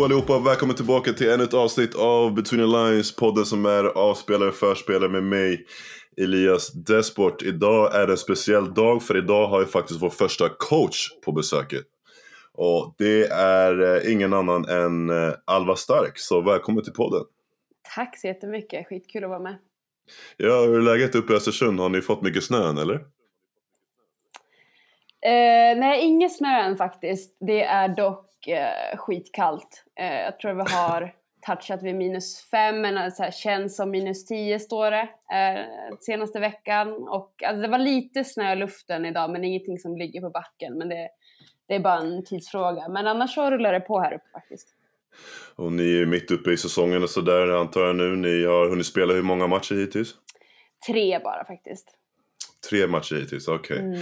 Tjo allihopa, välkommen tillbaka till ännu ett avsnitt av Between the Lines, podden som är avspelare förspelare med mig, Elias Desport. Idag är det en speciell dag för idag har vi faktiskt vår första coach på besöket. Och det är eh, ingen annan än eh, Alva Stark, så välkommen till podden. Tack så jättemycket, skitkul att vara med. Ja, hur är läget uppe i Östersund? Har ni fått mycket snö än eller? Eh, nej, inget snö än faktiskt. Det är dock eh, skitkallt. Eh, jag tror vi har touchat vid minus fem, men så här, känns som minus tio står det eh, senaste veckan. Och alltså, det var lite snö i luften idag, men ingenting som ligger på backen. Men det, det är bara en tidsfråga. Men annars så rullar det på här uppe faktiskt. Och ni är mitt uppe i säsongen och sådär antar jag nu. Ni har hunnit spela hur många matcher hittills? Tre bara faktiskt. Tre matcher hittills, okej. Okay. Mm.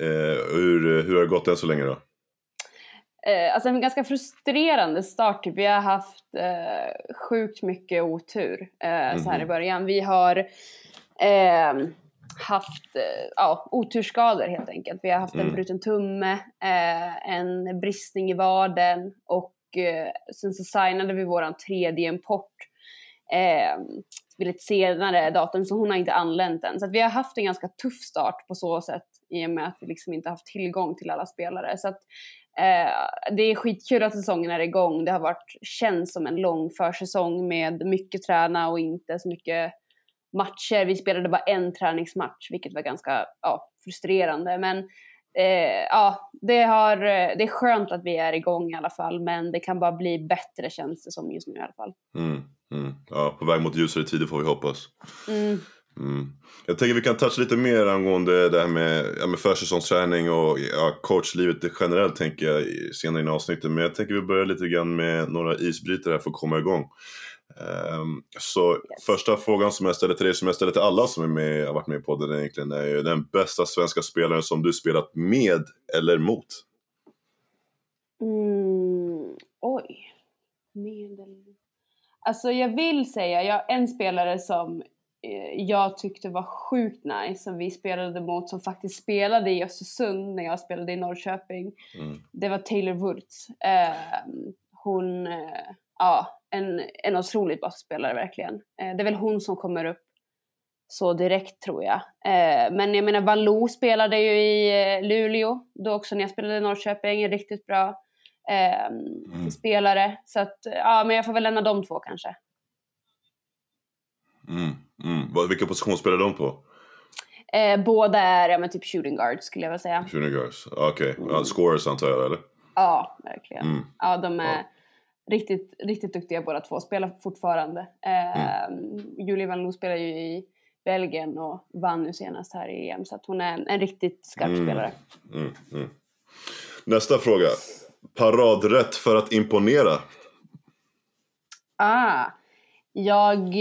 Eh, hur, hur har det gått än så länge då? Eh, alltså en ganska frustrerande start. Typ. Vi har haft eh, sjukt mycket otur eh, mm så här i Mhm. början. Vi har eh, haft eh, ja, oturskador helt enkelt. Vi har haft Mm. en bruten tumme, eh, en bristning i vaden och eh, sen så signade vi våran tredje import Ehm, vid ett senare datum så hon har inte anlänt än. Så att vi har haft en ganska tuff start på så sätt i och med att vi liksom inte haft tillgång till alla spelare. Så att eh, det är skitkul att säsongen är igång. Det har varit, känns som en lång försäsong med mycket träna och inte så mycket matcher. Vi spelade bara en träningsmatch vilket var ganska ja, frustrerande. Men eh, ja, det, har, det är skönt att vi är igång i alla fall men det kan bara bli bättre känns det som just nu i alla fall. Mm, mm. Ja, på väg mot ljusare tider får vi hoppas. Mm. Mm. Jag tänker vi kan toucha lite mer angående det här med, ja, med försäsongsträning och ja, coachlivet generellt tänker jag i- senare i avsnittet. Men jag tänker vi börjar lite grann med några isbrytare här för att komma igång. Ehm, så Yes. första frågan som jag ställer till dig, som jag ställer till alla som är med, har varit med på podden egentligen, är ju den bästa svenska spelaren som du spelat med eller mot? Mm, oj. Medel... Alltså jag vill säga, jag en spelare som eh, jag tyckte var sjukt nice som vi spelade mot som faktiskt spelade i Östersund när jag spelade i Norrköping. Mm. Det var Taylor Woods. Eh, hon, eh, ja, en, en otroligt bra spelare verkligen. Eh, det är väl hon som kommer upp så direkt tror jag. Eh, men jag menar Valou spelade ju i eh, Luleå då också när jag spelade i Norrköping, riktigt bra eh, spelare. Så att, ja men jag får väl lämna de två kanske. Mm. Mm. Vilka position spelar de på? Eh, båda är ja, men typ shooting guard skulle jag vilja säga. Shooting guards? Okej, ja, scorers antar jag eller? Ja, verkligen. Mm. Ja, de är Ja. riktigt, riktigt duktiga båda två. Spelar fortfarande. Eh, Julie Van Loo spelar ju i Belgien och vann nu senast här i EM. Så att hon är en, en riktigt skarp Mm. spelare. Mm, mm. Nästa fråga. Paradrätt för att imponera? Ah, jag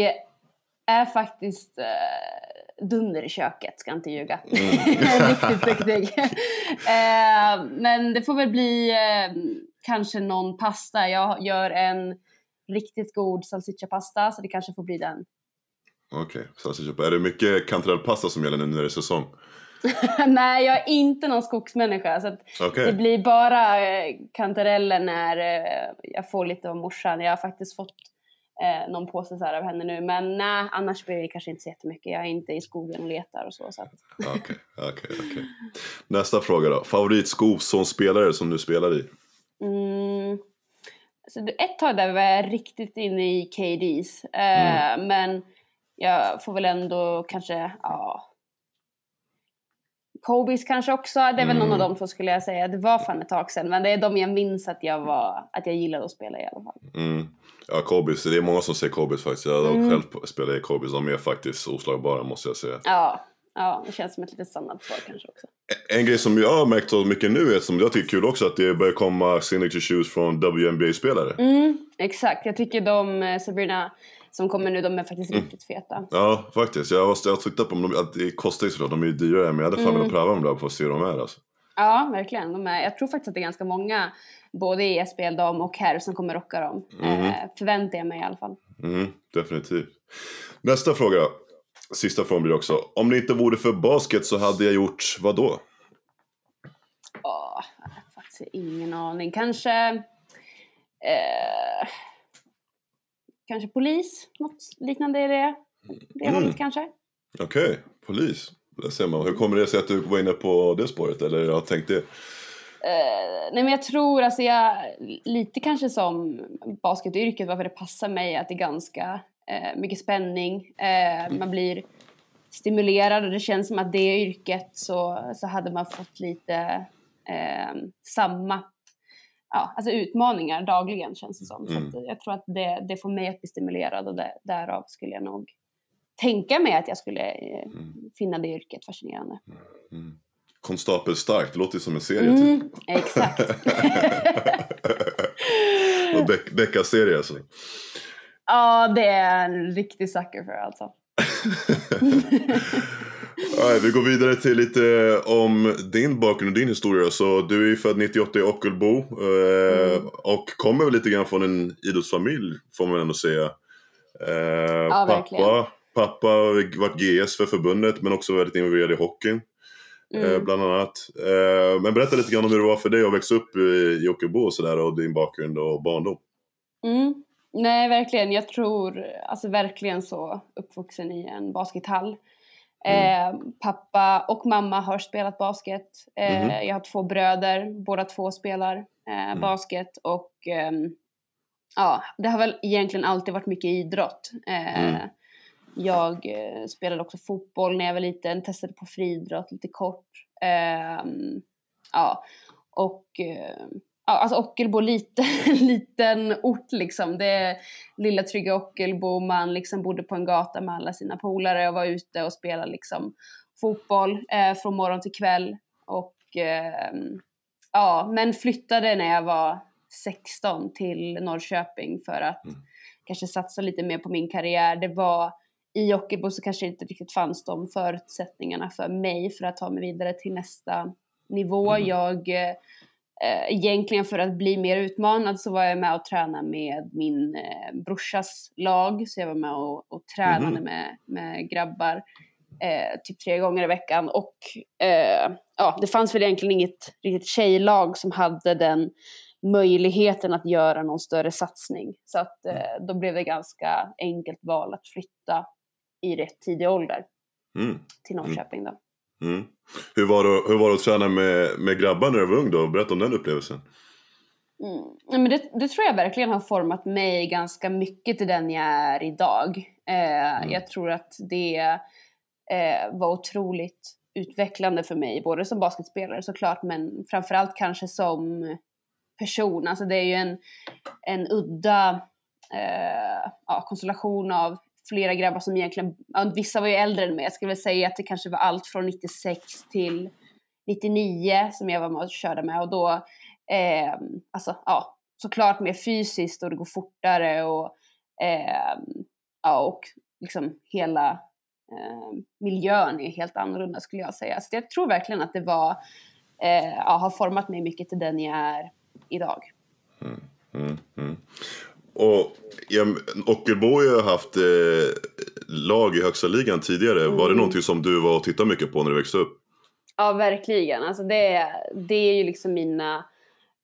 är faktiskt eh, dunder i köket, ska inte ljuga. Riktigt duktig. eh, men det får väl bli eh, kanske någon pasta. Jag gör en riktigt god salsiccia-pasta, så det kanske får bli den. Okej, okay. är det mycket kantarellpasta som gäller nu när det är säsong? Nej, jag är inte någon skogsmänniska. Så Okej. Det blir bara eh, kantareller när eh, jag får lite av morsan. Jag har faktiskt fått eh, någon påse så här av henne nu. Men nej, annars blir det kanske inte så jättemycket. Jag är inte i skogen och letar och så. så att... Okej, okej, okej. Nästa fråga då. Favoritsko som spelare som du spelar i? Mm. Så ett tag där var jag riktigt inne i KDs. Eh, Men jag får väl ändå kanske, ja. Kobe's kanske också. Det är väl någon av dem två skulle jag säga. Det var fan ett tag sedan. Men det är de jag minns att jag, var, att jag gillade att spela i alla fall. Mm. Ja, Kobis. Det är många som säger Kobis faktiskt. Jag har själv spelat i Kobis. De är faktiskt oslagbara måste jag säga. Ja, ja, det känns som ett litet standardsvar kanske också. En grej som jag har märkt så mycket nu är som jag tycker är kul också att det börjar komma signature shoes från WNBA-spelare. Mm, exakt, jag tycker de eh, Sabrina som kommer nu, de är faktiskt riktigt feta. Ja, faktiskt. Jag har, jag har på dem. Att det kostar ju såklart. De är ju dyrare. Men jag hade fan velat pröva dem där för att se hur de är alltså. Ja, verkligen. De är, jag tror faktiskt att det är ganska många, både i SPL dam och här, som kommer rocka dem. Eh, förväntar jag mig i alla fall. Mm, definitivt. Nästa fråga. Sista frågan blir också. Om det inte vore för basket så hade jag gjort vad då? Åh, jag har faktiskt ingen aning. Kanske Eh, kanske polis, något liknande är det. Det Mm. hållet kanske. Okej, polis. Där ser man. Hur kommer det sig att du var inne på det spåret? Eller har tänkt det? Eh, nej men jag tror, alltså jag, lite kanske som basketyrket, varför det passar mig, att det är ganska eh, mycket spänning. Eh, man blir stimulerad och det känns som att det yrket så, så hade man fått lite samma ja, alltså utmaningar dagligen känns det som. Mm. Så jag tror att det, det får mig att bli stimulerad och det, därav skulle jag nog tänka mig att jag skulle eh, finna det yrket fascinerande. Mm. Konstapel Stark, det låter ju som en serie typ. Mm, exakt. Och Beck- Becka-serie alltså. Ja, det är en riktig sucker för alltså. Nej, vi går vidare till lite om din bakgrund och din historia. Så du är ju född 98 i Ockelbo. Eh, Mm. Och kommer väl lite grann från en idrottsfamilj får man ändå säga. Eh, Ja, pappa, pappa har varit GS för förbundet men också väldigt involverad i hockeyn. Eh, Mm. bland annat. Eh, men berätta lite grann om hur det var för dig att växa upp i, i Ockelbo och sådär och din bakgrund och barndom. Mm. Nej, verkligen. Jag tror, alltså verkligen så uppvuxen i en baskethall. Eh, pappa och mamma har spelat basket. Eh, Mhm. Jag har två bröder, båda två spelar eh, basket och ehm, ja, det har väl egentligen alltid varit mycket idrott. Eh, Mm. Jag eh, spelade också fotboll när jag var liten, testade på friidrott lite kort. Ehm, ja, och eh, ja, alltså Ockelbo, lite, en liten ort liksom. Det lilla trygga Ockelbo, man liksom bodde på en gata med alla sina polare och var ute och spelade liksom fotboll eh, från morgon till kväll. Och ehm, ja, men flyttade när jag var 16 till Norrköping för att Mm. kanske satsa lite mer på min karriär. Det var i Ockelbo så kanske inte riktigt fanns de förutsättningarna för mig för att ta mig vidare till nästa nivå. Mm. Jag, eh, egentligen för att bli mer utmanad så var jag med och tränade med min eh, brorsas lag. Så jag var med och, och tränade Mhm. med, med grabbar eh, typ tre gånger i veckan. Och eh, ja, det fanns väl egentligen inget riktigt tjejlag som hade den möjligheten att göra någon större satsning. Så att eh, då blev det ganska enkelt val att flytta i rätt tidig ålder Mm. till Norrköping då. Mm. Hur, var det, hur var det att träna med, med grabbar när du var ung då? Berätta om den upplevelsen. Mm. Men det, det tror jag verkligen har format mig ganska mycket till den jag är idag. Eh, Mm. Jag tror att det eh, var otroligt utvecklande för mig, både som basketspelare såklart, men framförallt kanske som person. Alltså det är ju en, en udda eh, ja, konstellation av flera grabbar som egentligen, vissa var ju äldre än mig, jag skulle väl säga att det kanske var allt från 96 till 99 som jag var med och körde med och då, eh, alltså ja, såklart mer fysiskt och det går fortare och, eh, ja, och liksom hela eh, miljön är helt annorlunda skulle jag säga. Så jag tror verkligen att det var, eh, ja, har format mig mycket till den jag är idag. Mm, mm. mm. Och ja, Ockelbo har ju haft eh, lag i högsta ligan tidigare. Var det Mm. någonting som du var och tittade mycket på när du växte upp? Ja, verkligen. Alltså det, det är ju liksom mina,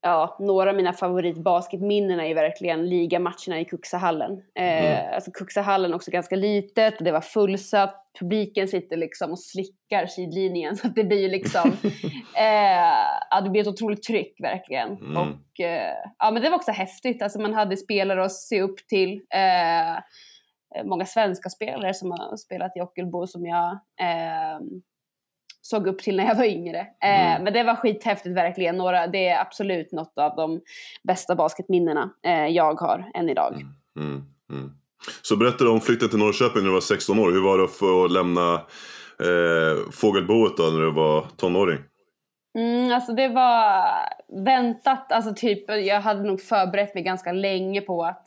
ja, några av mina favoritbasketminnen är verkligen ligamatcherna i Kuxahallen. Eh, Mm. Alltså Kuxahallen också ganska litet, det var fullsatt, publiken sitter liksom och slickar sidlinjen så det blir ju liksom, eh, ja det blir ett otroligt tryck verkligen. Mm. Och eh, ja men det var också häftigt, alltså man hade spelare att se upp till. Eh, många svenska spelare som har spelat i Ockelbo som jag eh, såg upp till när jag var yngre. Eh, Mm. Men det var skithäftigt verkligen. Några, det är absolut något av de bästa basketminnena eh, jag har än idag. Mm, mm. Så berätta om flytten till Norrköping när du var 16 år. Hur var det att få lämna eh, fågelboet då när du var tonåring? Mm, alltså det var väntat, alltså typ jag hade nog förberett mig ganska länge på att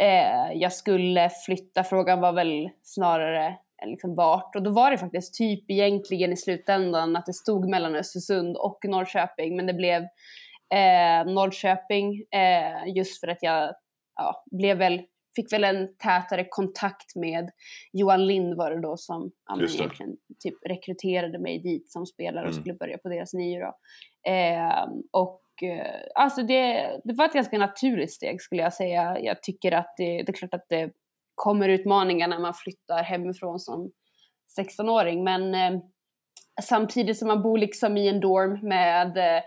eh, jag skulle flytta. Frågan var väl snarare liksom vart och då var det faktiskt typ egentligen i slutändan att det stod mellan Östersund och Norrköping men det blev eh, Norrköping eh, just för att jag ja, blev väl fick väl en tätare kontakt med Johan Lind var det då som ja, men egentligen typ rekryterade mig dit som spelare och Mm. skulle börja på deras nio då. Eh, och alltså det, det var ett ganska naturligt steg skulle jag säga. Jag tycker att det, det är klart att det kommer utmaningar när man flyttar hemifrån som 16-åring men eh, samtidigt som man bor liksom i en dorm med eh,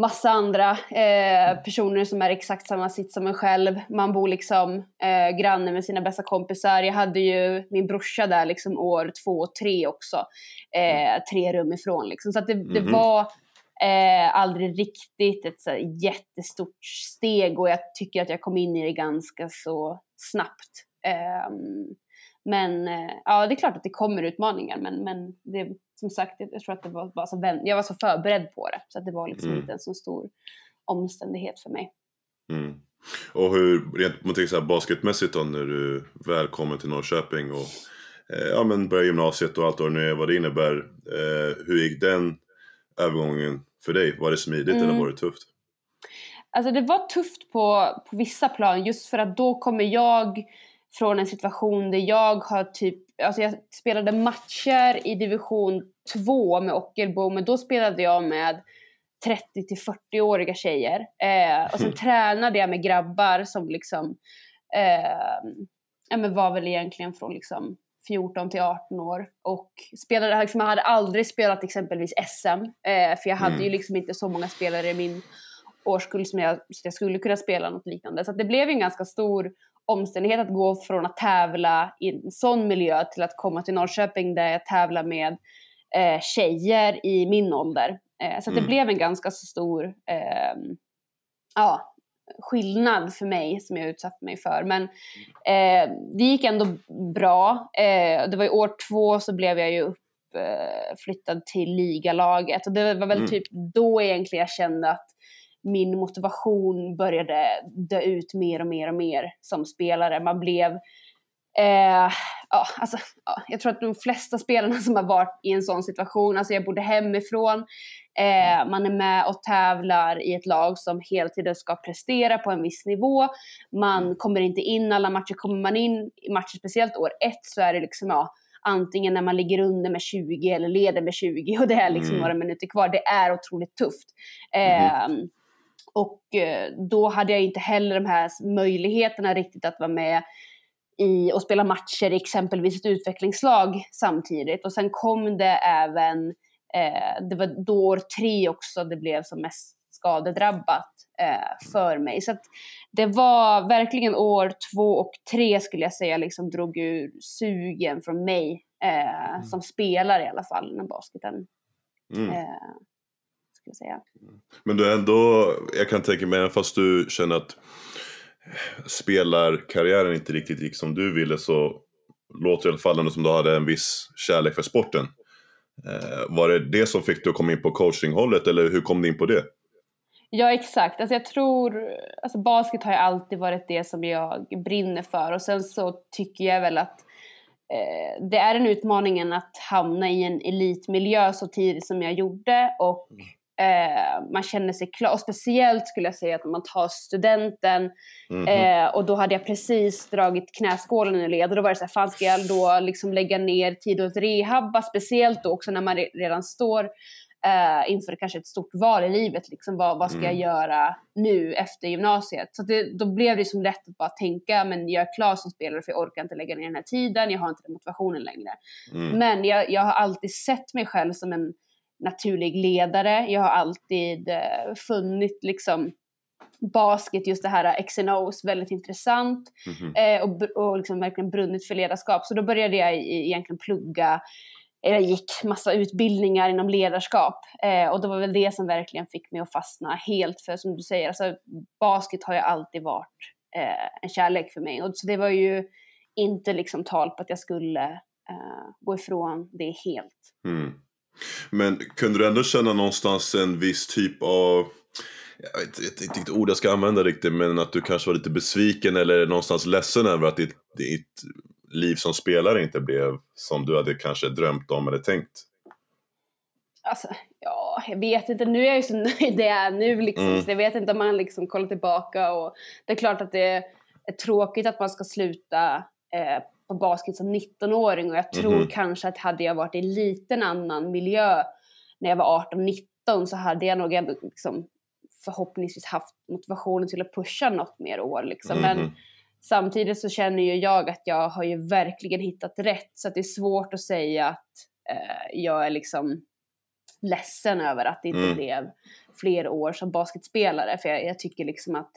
massa andra eh, personer som är exakt samma sitt som en själv. Man bor liksom eh, granne med sina bästa kompisar. Jag hade ju min brorsa där liksom år två och tre också. Eh, tre rum ifrån liksom. Så att det, mm -hmm. det mhm. var eh, aldrig riktigt ett så jättestort steg och jag tycker att jag kom in i det ganska så snabbt. Ehm, men eh, ja, det är klart att det kommer utmaningar men, men det, som sagt, jag tror att det var bara så, jag var så förberedd på det så att det var liksom mm. inte en så stor omständighet för mig. Mm. Och hur, rent man tänker så här, basketmässigt då när du väl kommer till Norrköping och eh, ja, men börjar gymnasiet och allt vad det, vad det innebär. Eh, hur gick den övergången för dig? Var det smidigt mm. eller var det tufft? Alltså det var tufft på, på vissa plan just för att då kommer jag från en situation där jag har typ, alltså jag spelade matcher i division 2 med Ockelbo men då spelade jag med 30 till 40-åriga tjejer. Eh, och sen mm. tränade jag med grabbar som liksom, eh, ja men var väl egentligen från liksom 14 till 18 år och spelade, liksom, jag hade aldrig spelat exempelvis SM eh, för jag hade mm. ju liksom inte så många spelare i min årskull som jag, så jag skulle kunna spela något liknande. Så det blev en ganska stor omständighet att gå från att tävla i en sån miljö till att komma till Norrköping där jag tävlar med eh, tjejer i min ålder. Eh, så mm. det blev en ganska så stor eh, ja, skillnad för mig som jag utsatt mig för. Men eh, det gick ändå bra. Eh, det var i år två så blev jag ju uppflyttad eh, till ligalaget och det var väl mm. typ då egentligen jag kände att min motivation började dö ut mer och mer och mer som spelare. Man blev Eh, ja, alltså, ja, jag tror att de flesta spelarna som har varit i en sån situation, alltså jag bodde hemifrån, eh, man är med och tävlar i ett lag som hela tiden ska prestera på en viss nivå, man mm. kommer inte in alla matcher, kommer man in i matcher speciellt år ett så är det liksom ja, antingen när man ligger under med 20 eller leder med 20 och det är liksom mm. några minuter kvar, det är otroligt tufft. Eh, mm. Och eh, då hade jag inte heller de här möjligheterna riktigt att vara med i och spela matcher i exempelvis ett utvecklingslag samtidigt. Och sen kom det även, eh, det var då år tre också det blev som mest skadedrabbat eh, för mig. Så det var verkligen år två och tre skulle jag säga liksom drog ur sugen från mig eh, mm. som spelare i alla fall inom basketen. Mm. Eh, skulle säga. Men du ändå, jag kan tänka mig, även fast du känner att spelarkarriären inte riktigt gick som du ville så låter det i alla fall ändå som du hade en viss kärlek för sporten. Eh, var det det som fick dig att komma in på coachinghållet eller hur kom du in på det? Ja exakt, alltså jag tror, alltså basket har ju alltid varit det som jag brinner för och sen så tycker jag väl att eh, det är en utmaning att hamna i en elitmiljö så tidigt som jag gjorde och mm. Eh, man känner sig klar. Och speciellt skulle jag säga att man tar studenten mm -hmm. eh, och då hade jag precis dragit knäskålen i led och då var det så här, fan ska jag då liksom lägga ner tid åt rehabba? Speciellt då också när man re redan står eh, inför kanske ett stort val i livet. Liksom, vad, vad ska mm. jag göra nu efter gymnasiet? Så det, då blev det som lätt att bara tänka, men jag är klar som spelare för jag orkar inte lägga ner den här tiden, jag har inte den motivationen längre. Mm. Men jag, jag har alltid sett mig själv som en naturlig ledare. Jag har alltid eh, funnit liksom basket, just det här XNOs, väldigt intressant mm -hmm. eh, och, och liksom verkligen brunnit för ledarskap. Så då började jag egentligen plugga, jag gick massa utbildningar inom ledarskap eh, och det var väl det som verkligen fick mig att fastna helt för som du säger, alltså, basket har ju alltid varit eh, en kärlek för mig och så det var ju inte liksom tal på att jag skulle eh, gå ifrån det helt. Mm. Men kunde du ändå känna någonstans en viss typ av jag vet inte vilket ord jag ska använda riktigt, men att du kanske var lite besviken eller någonstans ledsen över att ditt, ditt liv som spelare inte blev som du hade kanske drömt om eller tänkt? Alltså, ja, jag vet inte. Nu är jag ju så nöjd det är nu liksom, mm. så jag vet inte om man liksom kollar tillbaka och det är klart att det är tråkigt att man ska sluta eh, på basket som 19-åring och jag tror mm. kanske att hade jag varit i liten annan miljö när jag var 18-19 så hade jag nog ändå liksom förhoppningsvis haft motivationen till att pusha något mer år liksom. Mhm. Men samtidigt så känner ju jag att jag har ju verkligen hittat rätt så att det är svårt att säga att eh, jag är liksom ledsen över att det inte Mm. blev fler år som basketspelare för jag, jag tycker liksom att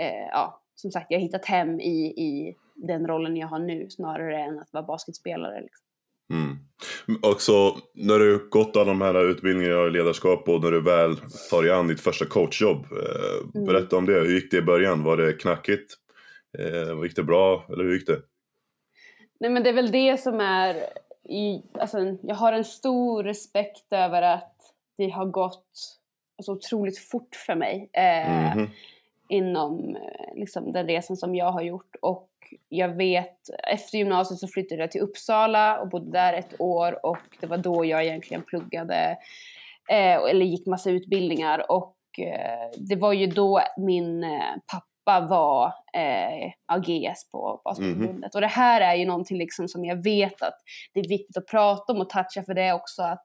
eh, ja, som sagt jag har hittat hem i, i den rollen jag har nu snarare än att vara basketspelare. Liksom. Mm. Och så när du gått alla de här utbildningarna i ledarskap och när du väl tar dig an ditt första coachjobb. Eh, Mm. berätta om det, hur gick det i början? Var det knackigt? Eh, gick det bra? Eller hur gick det? Nej men det är väl det som är, i, alltså, jag har en stor respekt över att det har gått alltså, otroligt fort för mig eh, Mhm. inom eh, liksom, den resan som jag har gjort. Och jag vet, efter gymnasiet så flyttade jag till Uppsala och bodde där ett år och det var då jag egentligen pluggade eh, eller gick massa utbildningar och eh, det var ju då min eh, pappa var eh, AGS på Basketförbundet. Och det här är ju någonting liksom som jag vet att det är viktigt att prata om och toucha för det är också att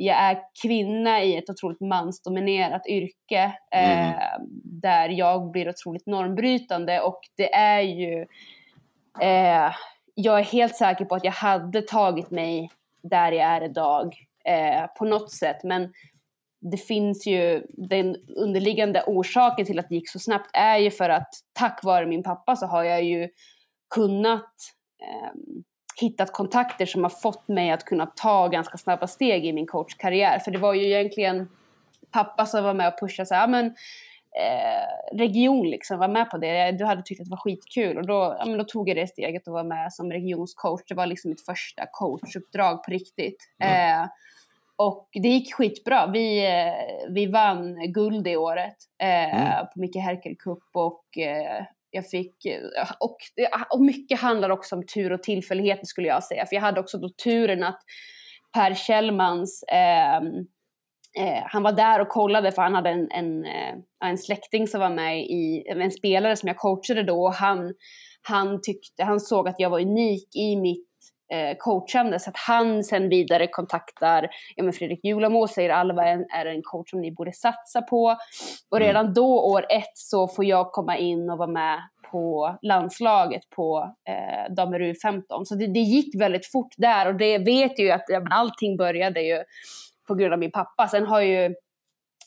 jag är kvinna i ett otroligt mansdominerat yrke eh, där jag blir otroligt normbrytande och det är ju eh, jag är helt säker på att jag hade tagit mig där jag är idag eh, på något sätt men det finns ju den underliggande orsaken till att det gick så snabbt är ju för att tack vare min pappa så har jag ju kunnat eh, hittat kontakter som har fått mig att kunna ta ganska snabba steg i min coachkarriär. För det var ju egentligen pappa som var med och pushade så här, men eh, region liksom, var med på det. Du hade tyckt att det var skitkul och då, ja, då tog jag det steget och var med som regionscoach. Det var liksom mitt första coachuppdrag på riktigt. Eh, och det gick skitbra. Vi, eh, vi vann guld det året eh, Mm. på Micke Herkel Cup och eh, jag fick, eh, och, och mycket handlar också om tur och tillfälligheter skulle jag säga. För jag hade också då turen att Per Kjellmans, ehm, eh, han var där och kollade för han hade en, en, eh, en släkting som var med i, en spelare som jag coachade då och han, han tyckte, han såg att jag var unik i mitt eh, coachande så att han sen vidare kontaktar ja, men Fredrik Julamo och säger Alva är en, coach som ni borde satsa på. Och Mm. redan då år ett så får jag komma in och vara med på landslaget på eh, damer U15. Så det, det gick väldigt fort där och det vet ju att ja, men allting började ju på grund av min pappa. Sen har ju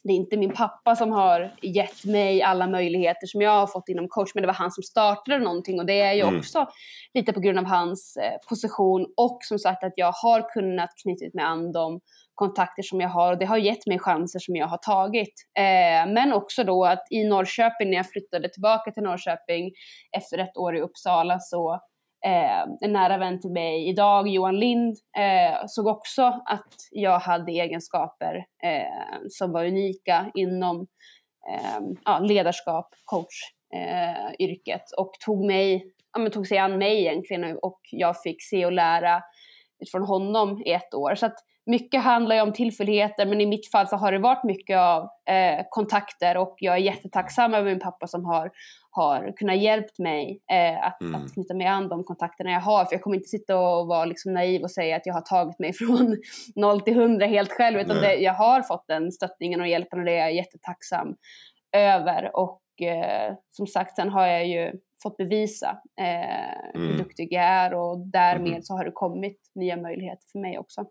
det är inte min pappa som har gett mig alla möjligheter som jag har fått inom coach, men det var han som startade någonting och det är ju Mm. också lite på grund av hans eh, position och som sagt att jag har kunnat knyta mig an de kontakter som jag har och det har gett mig chanser som jag har tagit. Eh, men också då att i Norrköping, när jag flyttade tillbaka till Norrköping efter ett år i Uppsala så eh, en nära vän till mig idag, Johan Lind, eh, såg också att jag hade egenskaper eh, som var unika inom eh, ja, ledarskap, coachyrket eh, och tog, mig, ja, men tog sig an mig egentligen och jag fick se och lära från honom i ett år. Så att mycket handlar ju om tillfälligheter men i mitt fall så har det varit mycket av eh, kontakter och jag är jättetacksam över min pappa som har, har kunnat hjälpt mig eh, att, Mm. att knyta mig an de kontakterna jag har. För jag kommer inte sitta och vara liksom naiv och säga att jag har tagit mig från 0 till 100 helt själv utan det, jag har fått den stöttningen och hjälpen och det är jag jättetacksam över. Och eh, som sagt sen har jag ju fått bevisa eh, hur Mm. duktig jag är och därmed Mhm. så har det kommit nya möjligheter för mig också.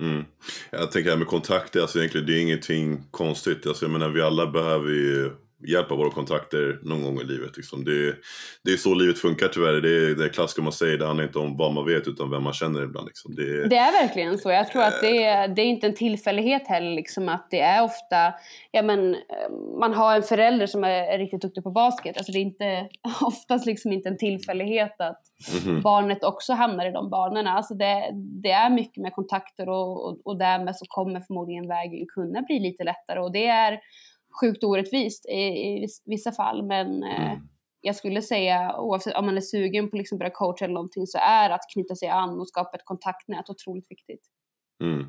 Mm. Jag tänker det här med kontakter, alltså egentligen det är ingenting konstigt. Alltså, jag menar vi alla behöver ju hjälp av våra kontakter någon gång i livet. Liksom. Det, det är så livet funkar tyvärr. Det är det klassiska man säger, det handlar inte om vad man vet utan vem man känner ibland. Liksom. Det, Det är verkligen så. Jag tror att det är, det är inte en tillfällighet heller liksom att det är ofta, ja men eh, man har en förälder som är, är riktigt duktig på basket. Alltså det är inte, oftast liksom inte en tillfällighet att Mhm. barnet också hamnar i de banorna. Alltså det, det är mycket med kontakter och, och, och därmed så kommer förmodligen vägen kunna bli lite lättare och det är sjukt orättvist i, i vissa fall men eh, Mm. jag skulle säga oavsett om man är sugen på liksom börja coacha eller någonting så är att knyta sig an och skapa ett kontaktnät otroligt viktigt. Mm.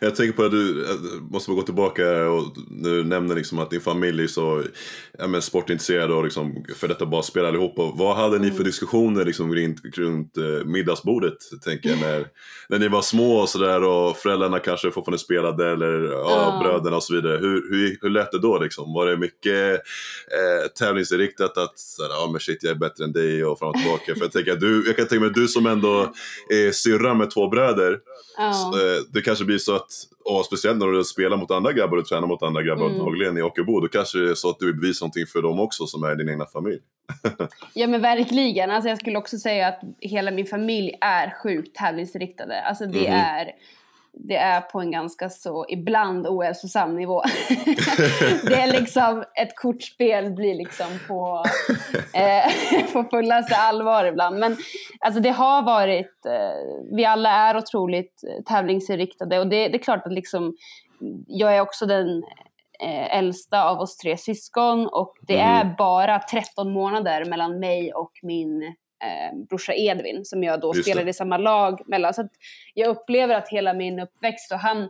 Jag tänker på att du måste gå tillbaka och du nämner liksom att din familj är så ja, men sportintresserad och liksom för detta bara spela allihopa. Vad hade ni för mm. diskussioner liksom runt, runt eh, middagsbordet tänker jag när, när ni var små och sådär och föräldrarna kanske fortfarande spelade eller ja, bröderna och så vidare. Hur, hur, hur lät det då liksom? Var det mycket eh, tävlingsinriktat att ja men shit jag är bättre än dig och fram och tillbaka? för jag tänker du, jag kan tänka mig du som ändå är syrra med två bröder. Uh. Så, eh, det kanske blir så att, och speciellt när du spelar mot andra grabbar och tränar mot andra grabbar mm. dagligen i Ockelbo, då kanske det är så att du vill bevisa någonting för dem också som är din egna familj. ja men verkligen, alltså jag skulle också säga att hela min familj är sjukt tävlingsriktade. Alltså det mm. är det är på en ganska så ibland ohälsosam nivå. det är liksom, ett kortspel blir liksom på, eh, på fullaste allvar ibland. Men alltså det har varit, eh, vi alla är otroligt tävlingsinriktade och det, det är klart att liksom, jag är också den eh, äldsta av oss tre syskon och det mm. är bara 13 månader mellan mig och min eh, brorsa Edvin som jag då Just spelade det. i samma lag mellan. Så jag upplever att hela min uppväxt och han,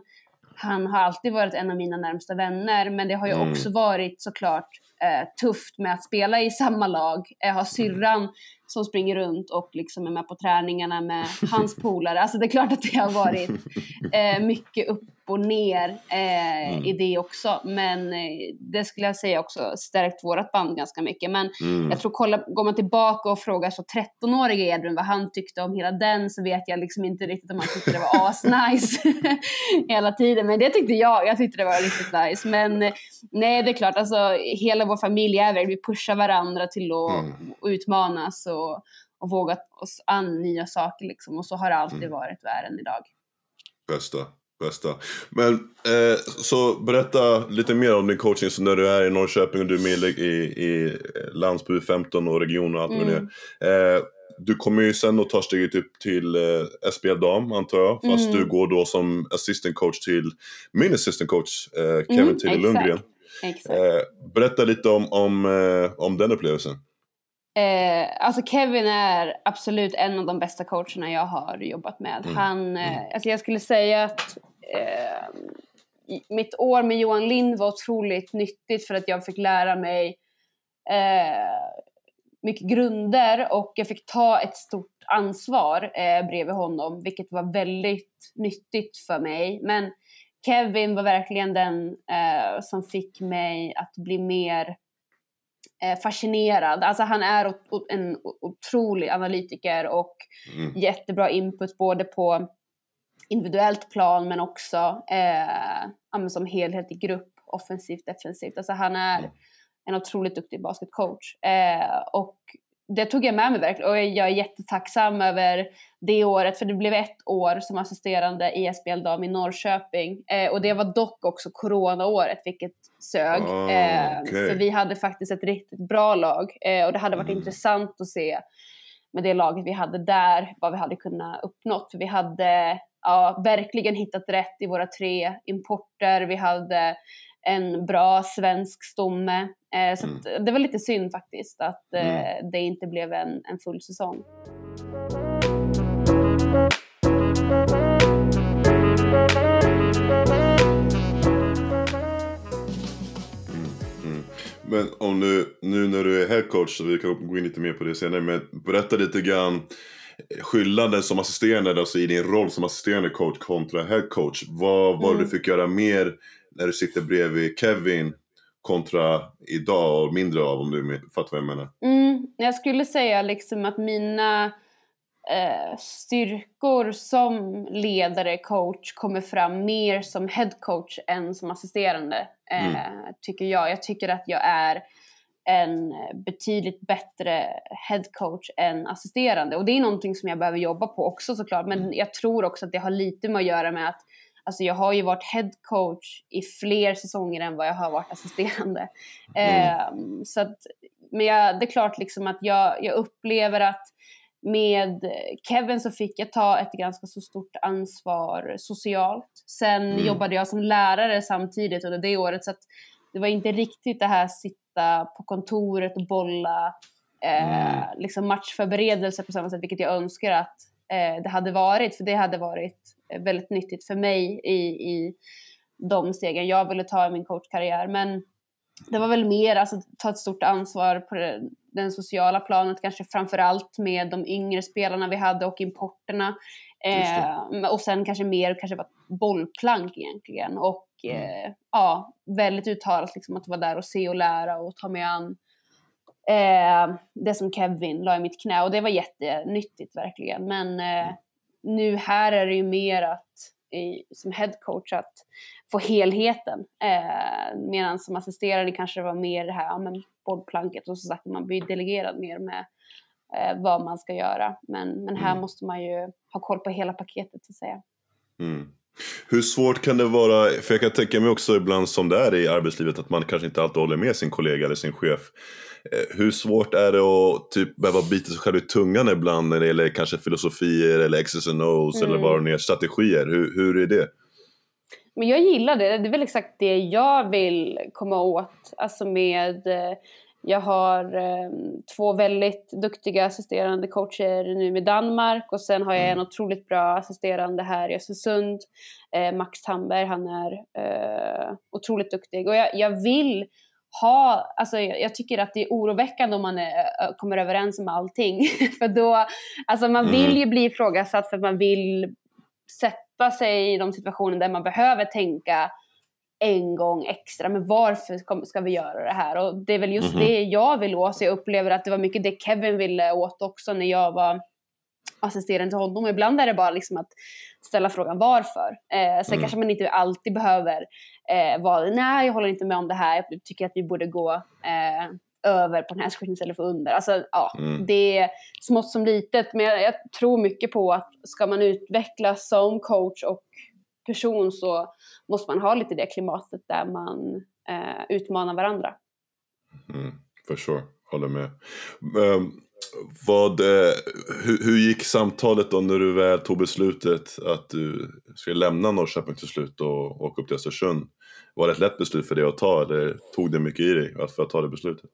han har alltid varit en av mina närmsta vänner men det har ju mm. också varit såklart eh, tufft med att spela i samma lag. Jag har syrran som springer runt och liksom är med på träningarna med hans polare. Alltså det är klart att det har varit eh, mycket upp och ner eh, mm. i det också. Men eh, det skulle jag säga också stärkt vårt band ganska mycket. Men mm. jag tror, kolla, går man tillbaka och frågar så 13-åriga Edvin vad han tyckte om hela den så vet jag liksom inte riktigt om han tyckte det var asnice hela tiden. Men det tyckte jag. Jag tyckte det var riktigt nice. Men eh, nej, det är klart, alltså hela vår familj är väl, vi pushar varandra till att mm. utmanas och, och våga oss an nya saker liksom. Och så har det alltid mm. varit världen idag. Bästa. Bästa. Men eh, så berätta lite mer om din coaching så när du är i Norrköping och du är med i, i Landsby 15 och region och allt mm. vad det är. Eh, du kommer ju sen och tar steget upp till eh, SBL Dam antar jag. Fast mm. du går då som assistant coach till min assistant coach eh, Kevin mm, Tilly Lundgren. Eh, berätta lite om, om, eh, om den upplevelsen. Eh, alltså Kevin är absolut en av de bästa coacherna jag har jobbat med. Mm. Han, eh, mm. alltså jag skulle säga att eh, mitt år med Johan Lind var otroligt nyttigt för att jag fick lära mig eh, mycket grunder och jag fick ta ett stort ansvar eh, bredvid honom vilket var väldigt nyttigt för mig. Men Kevin var verkligen den eh, som fick mig att bli mer eh, fascinerad. Alltså han är en otrolig analytiker och mm. jättebra input både på individuellt plan men också eh, som helhet i grupp, offensivt, defensivt. Alltså han är en otroligt duktig basketcoach. Eh, och det tog jag med mig verkligen och jag är jättetacksam över det året för det blev ett år som assisterande i SBL Dam i Norrköping eh, och det var dock också coronaåret vilket sög. Oh, eh, okay. För vi hade faktiskt ett riktigt bra lag eh, och det hade varit mm. intressant att se med det laget vi hade där vad vi hade kunnat uppnått för vi hade ja, verkligen hittat rätt i våra tre importer. Vi hade en bra svensk stomme. Eh, så mm. det var lite synd faktiskt att eh, mm. det inte blev en, en full säsong. Men om du, nu när du är headcoach, så vi kan gå in lite mer på det senare, men berätta lite grann skillnaden som assisterande, alltså i din roll som assisterande coach kontra headcoach. Vad var mm. du fick göra mer när du sitter bredvid Kevin kontra idag och mindre av om du fattar vad jag menar? Mm, jag skulle säga liksom att mina eh, styrkor som ledare, coach kommer fram mer som headcoach än som assisterande. Eh, mm. Tycker jag. Jag tycker att jag är en betydligt bättre headcoach än assisterande. Och det är någonting som jag behöver jobba på också såklart. Men mm. jag tror också att det har lite med att göra med att Alltså jag har ju varit headcoach i fler säsonger än vad jag har varit assisterande. Mm. Eh, så att, men jag, det är klart liksom att jag, jag upplever att med Kevin så fick jag ta ett ganska så stort ansvar socialt. Sen mm. jobbade jag som lärare samtidigt under det året så att det var inte riktigt det här sitta på kontoret och bolla eh, mm. liksom matchförberedelse på samma sätt, vilket jag önskar att eh, det hade varit, för det hade varit eh, väldigt nyttigt för mig i, i de stegen jag ville ta i min coachkarriär. Men det var väl mer alltså ta ett stort ansvar på det, den sociala planet, kanske framförallt med de yngre spelarna vi hade och importerna. Eh, och sen kanske mer kanske var bollplank egentligen. Och mm. eh, ja, väldigt uttalat liksom att vara där och se och lära och ta mig an eh, det som Kevin la i mitt knä. Och det var jättenyttigt verkligen. Men eh, mm. nu här är det ju mer att i, som headcoach att få helheten. Eh, medan som assisterande kanske det var mer det här, ja men bollplanket och så sagt man blir delegerad mer med eh, vad man ska göra. Men, men här mm. måste man ju ha koll på hela paketet så att säga. Mm. Hur svårt kan det vara, för jag kan tänka mig också ibland som det är i arbetslivet att man kanske inte alltid håller med sin kollega eller sin chef. Eh, hur svårt är det att typ behöva bita sig själv i tungan ibland när det gäller kanske filosofier eller X's and O's mm. eller vad det är, strategier? Hur, hur är det? Men jag gillar det, det är väl exakt det jag vill komma åt. Alltså med, eh, jag har eh, två väldigt duktiga assisterande coacher nu med Danmark och sen har jag en mm. otroligt bra assisterande här i Östersund, eh, Max Tamberg, han är eh, otroligt duktig. Och jag, jag vill ha, alltså jag tycker att det är oroväckande om man är, kommer överens om allting. för då, alltså man vill mm. ju bli ifrågasatt för att man vill sätta sig i de situationer där man behöver tänka en gång extra, men varför ska vi göra det här? Och det är väl just mm -hmm. det jag vill åt, så jag upplever att det var mycket det Kevin ville åt också när jag var assisterande till honom. Ibland är det bara liksom att ställa frågan varför. Eh, sen mm. kanske man inte alltid behöver eh, vara, nej jag håller inte med om det här, jag tycker att vi borde gå eh, över på den här screenen istället för under. Alltså, ja, mm. Det är smått som litet, men jag, jag, tror mycket på att ska man utvecklas som coach och person så måste man ha lite det klimatet där man eh, utmanar varandra. Mm, for sure, håller med. Um, vad, eh, hur, hur, gick samtalet då när du väl tog beslutet att du skulle lämna Norrköping till slut och åka upp till Östersund? Var det ett lätt beslut för dig att ta eller tog det mycket i dig för att ta det beslutet?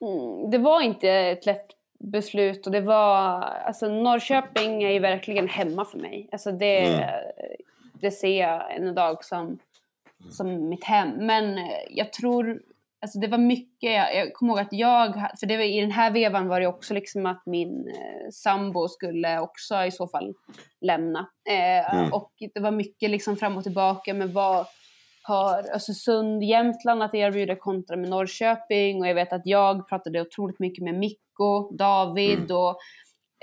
Mm, det var inte ett lätt beslut och det var, alltså Norrköping är ju verkligen hemma för mig. Alltså det, mm. Det ser jag en dag som, som mitt hem. Men jag tror, alltså det var mycket, jag, jag kommer ihåg att jag, för det var, i den här vevan var det också liksom att min eh, sambo skulle också i så fall lämna. Eh, mm. Och det var mycket liksom fram och tillbaka med vad har Östersund, Jämtland att erbjuda kontra med Norrköping och jag vet att jag pratade otroligt mycket med Mikko, David mm. och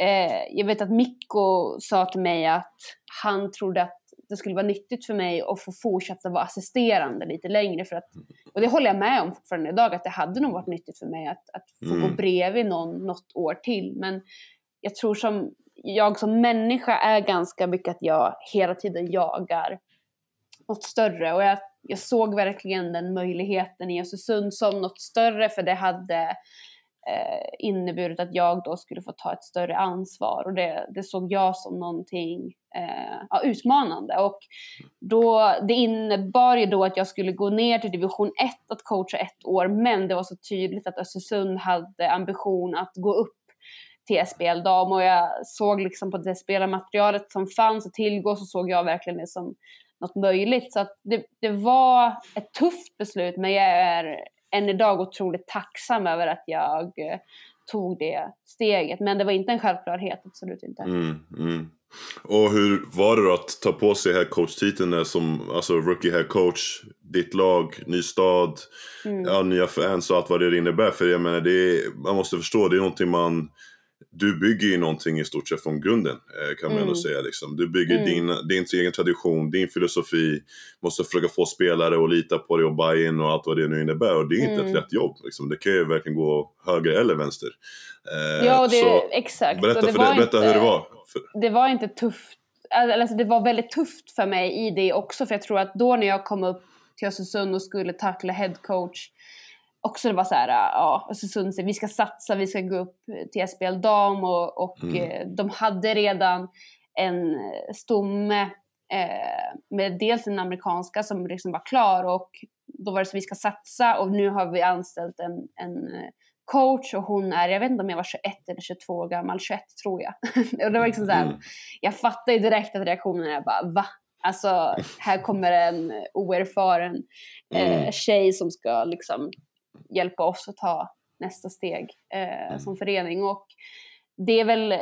eh, jag vet att Mikko sa till mig att han trodde att det skulle vara nyttigt för mig att få fortsätta vara assisterande lite längre för att, och det håller jag med om fortfarande idag, att det hade nog varit nyttigt för mig att, att få mm. gå bredvid någon något år till. Men jag tror som jag som människa är ganska mycket att jag hela tiden jagar något större och jag jag såg verkligen den möjligheten i Östersund som något större för det hade eh, inneburit att jag då skulle få ta ett större ansvar och det, det såg jag som någonting eh, ja, utmanande. Och då, det innebar ju då att jag skulle gå ner till division 1 att coacha ett år men det var så tydligt att Östersund hade ambition att gå upp till SBL dam och jag såg liksom på det spelarmaterialet som fanns att tillgå så såg jag verkligen det som något möjligt. Så det, det var ett tufft beslut men jag är än idag otroligt tacksam över att jag eh, tog det steget. Men det var inte en självklarhet, absolut inte. Mm, mm. Och hur var det då att ta på sig headcoach-titeln som alltså rookie headcoach, ditt lag, ny stad, mm. ja, nya fans och allt vad det innebär? För jag menar, det är, man måste förstå, det är någonting man du bygger ju någonting i stort sett från grunden eh, kan man mm. ändå säga. Liksom. Du bygger mm. din, din egen tradition, din filosofi, måste försöka få spelare att lita på dig och buy in och allt vad det nu innebär. Och det är inte mm. ett lätt jobb. Liksom. Det kan ju verkligen gå höger eller vänster. Eh, ja, det, så, exakt. Berätta, det för det, berätta inte, hur det var. Det var inte tufft. Alltså, det var väldigt tufft för mig i det också. För jag tror att då när jag kom upp till Östersund och skulle tackla headcoach också det var så här, ja, Östersund, vi ska satsa, vi ska gå upp till SBL dam och, och mm. Eh, de hade redan en eh, stomme eh, med dels den amerikanska som liksom var klar och då var det så vi ska satsa och nu har vi anställt en, en eh, coach och hon är, jag vet inte om jag var 21 eller 22 år gammal, 21 tror jag. och det var liksom så här, mm. jag fattade ju direkt att reaktionen är bara va? Alltså här kommer en oerfaren eh, mm. tjej som ska liksom hjälpa oss att ta nästa steg eh, mm. som förening. Och det är väl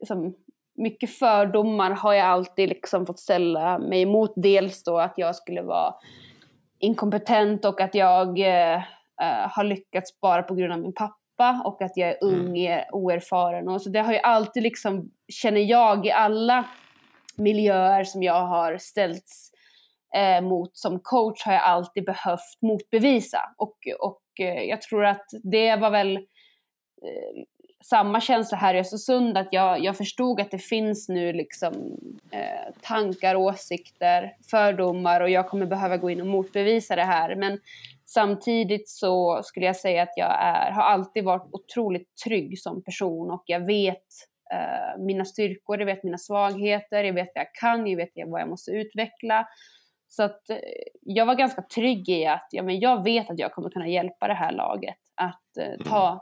liksom, mycket fördomar har jag alltid liksom fått ställa mig emot. Dels då att jag skulle vara inkompetent och att jag eh, eh, har lyckats bara på grund av min pappa och att jag är ung, mm. oerfaren. Och så det har ju alltid liksom, känner jag, i alla miljöer som jag har ställts eh, mot som coach har jag alltid behövt motbevisa. Och, och Eh, jag tror att det var väl eh, samma känsla här i Östersund, att jag, jag förstod att det finns nu liksom eh, tankar, åsikter, fördomar och jag kommer behöva gå in och motbevisa det här. Men samtidigt så skulle jag säga att jag är, har alltid varit otroligt trygg som person och jag vet eh, mina styrkor, jag vet mina svagheter, jag vet vad jag kan, jag vet vad jag måste utveckla. Så att eh, jag var ganska trygg i att ja, men jag vet att jag kommer kunna hjälpa det här laget att eh, ta mm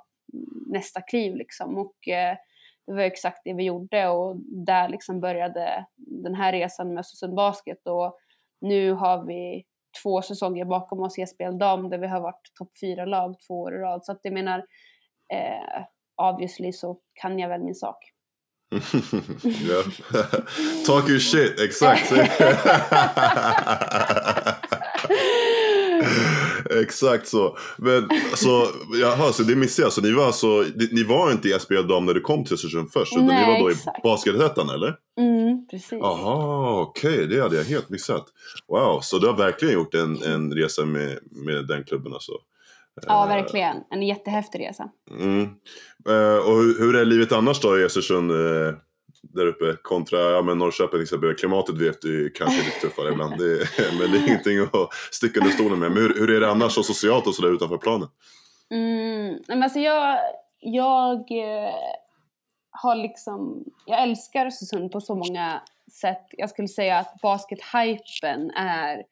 nästa kliv liksom. Och eh, det var exakt det vi gjorde och där liksom började den här resan med Östersund Basket och nu har vi två säsonger bakom oss i SPL Dam där vi har varit topp fyra lag två år i rad. Så att jag menar, eh, obviously så kan jag väl min sak. Talk your shit, exakt. Exakt så. Men så, jaha, så det missade jag. Så ni var, alltså, ni var inte i SBL dam när du kom till Östersund först? Utan Nej, ni var då exakt. i Basketettan eller? Mm, precis. Jaha, okej. Okay, det hade jag helt missat. Wow, så du har verkligen gjort en, en resa med, med den klubben alltså? Ja, eh, verkligen. En jättehäftig resa. Mm. Uh, och hur, är livet annars då i Östersund? Uh, där uppe kontra ja, men Norrköping till exempel. Klimatet vet du kanske är lite tuffare ibland. Det, men det är ingenting att sticka under stolen med. Men hur, hur är det annars och socialt och sådär utanför planen? Mm, men alltså jag, jag eh, har liksom, jag älskar Östersund på så många sätt. Jag skulle säga att baskethypen är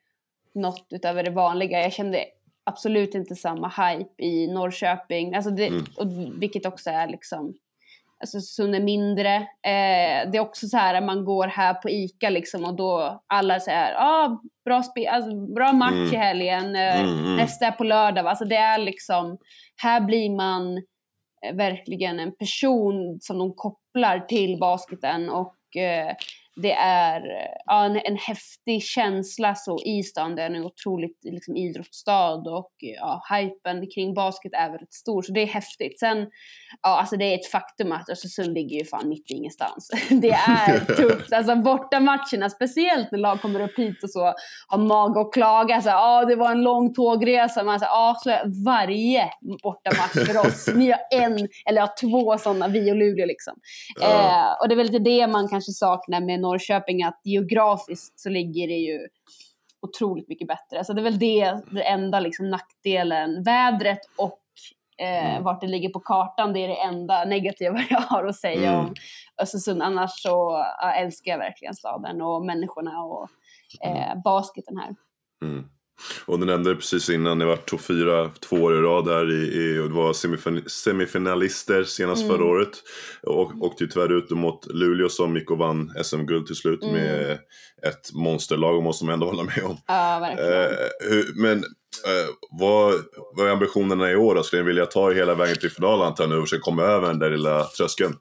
något utöver det vanliga. Jag kände absolut inte samma hype i Norrköping, alltså det, mm. och, vilket också är liksom alltså Sund är mindre. Eh, det är också så här att man går här på ICA liksom och då alla säger ah, bra, spe alltså, bra match mm. i helgen, eh, mm, mm. nästa är på lördag. Alltså det är liksom, här blir man eh, verkligen en person som de kopplar till basketen och eh, det är ja, en, en häftig känsla så i stan. Det är en otroligt liksom, idrottsstad och ja, hypen kring basket är väldigt stor så det är häftigt. Sen, ja alltså det är ett faktum att Östersund ligger ju fan mitt i ingenstans. det är tufft, alltså bortamatcherna, speciellt när lag kommer upp hit och så har mag och klaga så ja det var en lång tågresa, man säger ja så är varje bortamatch för oss. Ni har en eller ja, två sådana, vi och Luleå liksom. Ja. Eh, och det är väl lite det man kanske saknar med Norrköping att geografiskt så ligger det ju otroligt mycket bättre. Så det är väl det, det enda liksom nackdelen. Vädret och eh, mm. vart det ligger på kartan, det är det enda negativa jag har att säga mm. om Östersund. Annars så älskar jag verkligen staden och människorna och eh, mm. basketen här. Mm. Och du nämnde precis innan, ni var topp fyra två år i rad där i, i och det var semifin semifinalister senast mm. förra året. Och åkte ju tyvärr ut mot Luleå som gick och vann SM-guld till slut mm. med ett monsterlag måste man ändå hålla med om. Ja, verkligen. Eh, men eh, vad, vad är ambitionerna i år då? Skulle ni vilja ta hela vägen till final antar jag nu och komma över den där lilla tröskeln?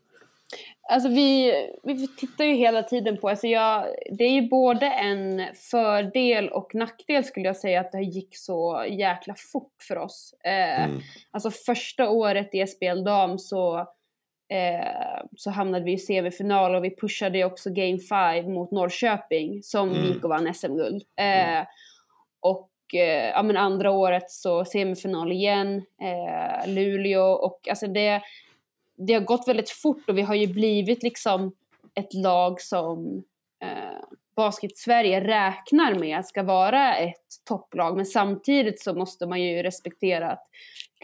Alltså vi, vi tittar ju hela tiden på, alltså jag, det är ju både en fördel och nackdel skulle jag säga att det gick så jäkla fort för oss. Eh, mm. Alltså första året i SBL dam så, eh, så hamnade vi i semifinal och vi pushade ju också game 5 mot Norrköping som mm. gick och vann SM-guld. Eh, mm. Och eh, ja, men andra året så semifinal igen, eh, Luleå och alltså det det har gått väldigt fort och vi har ju blivit liksom ett lag som eh, Basket-Sverige räknar med ska vara ett topplag. Men samtidigt så måste man ju respektera att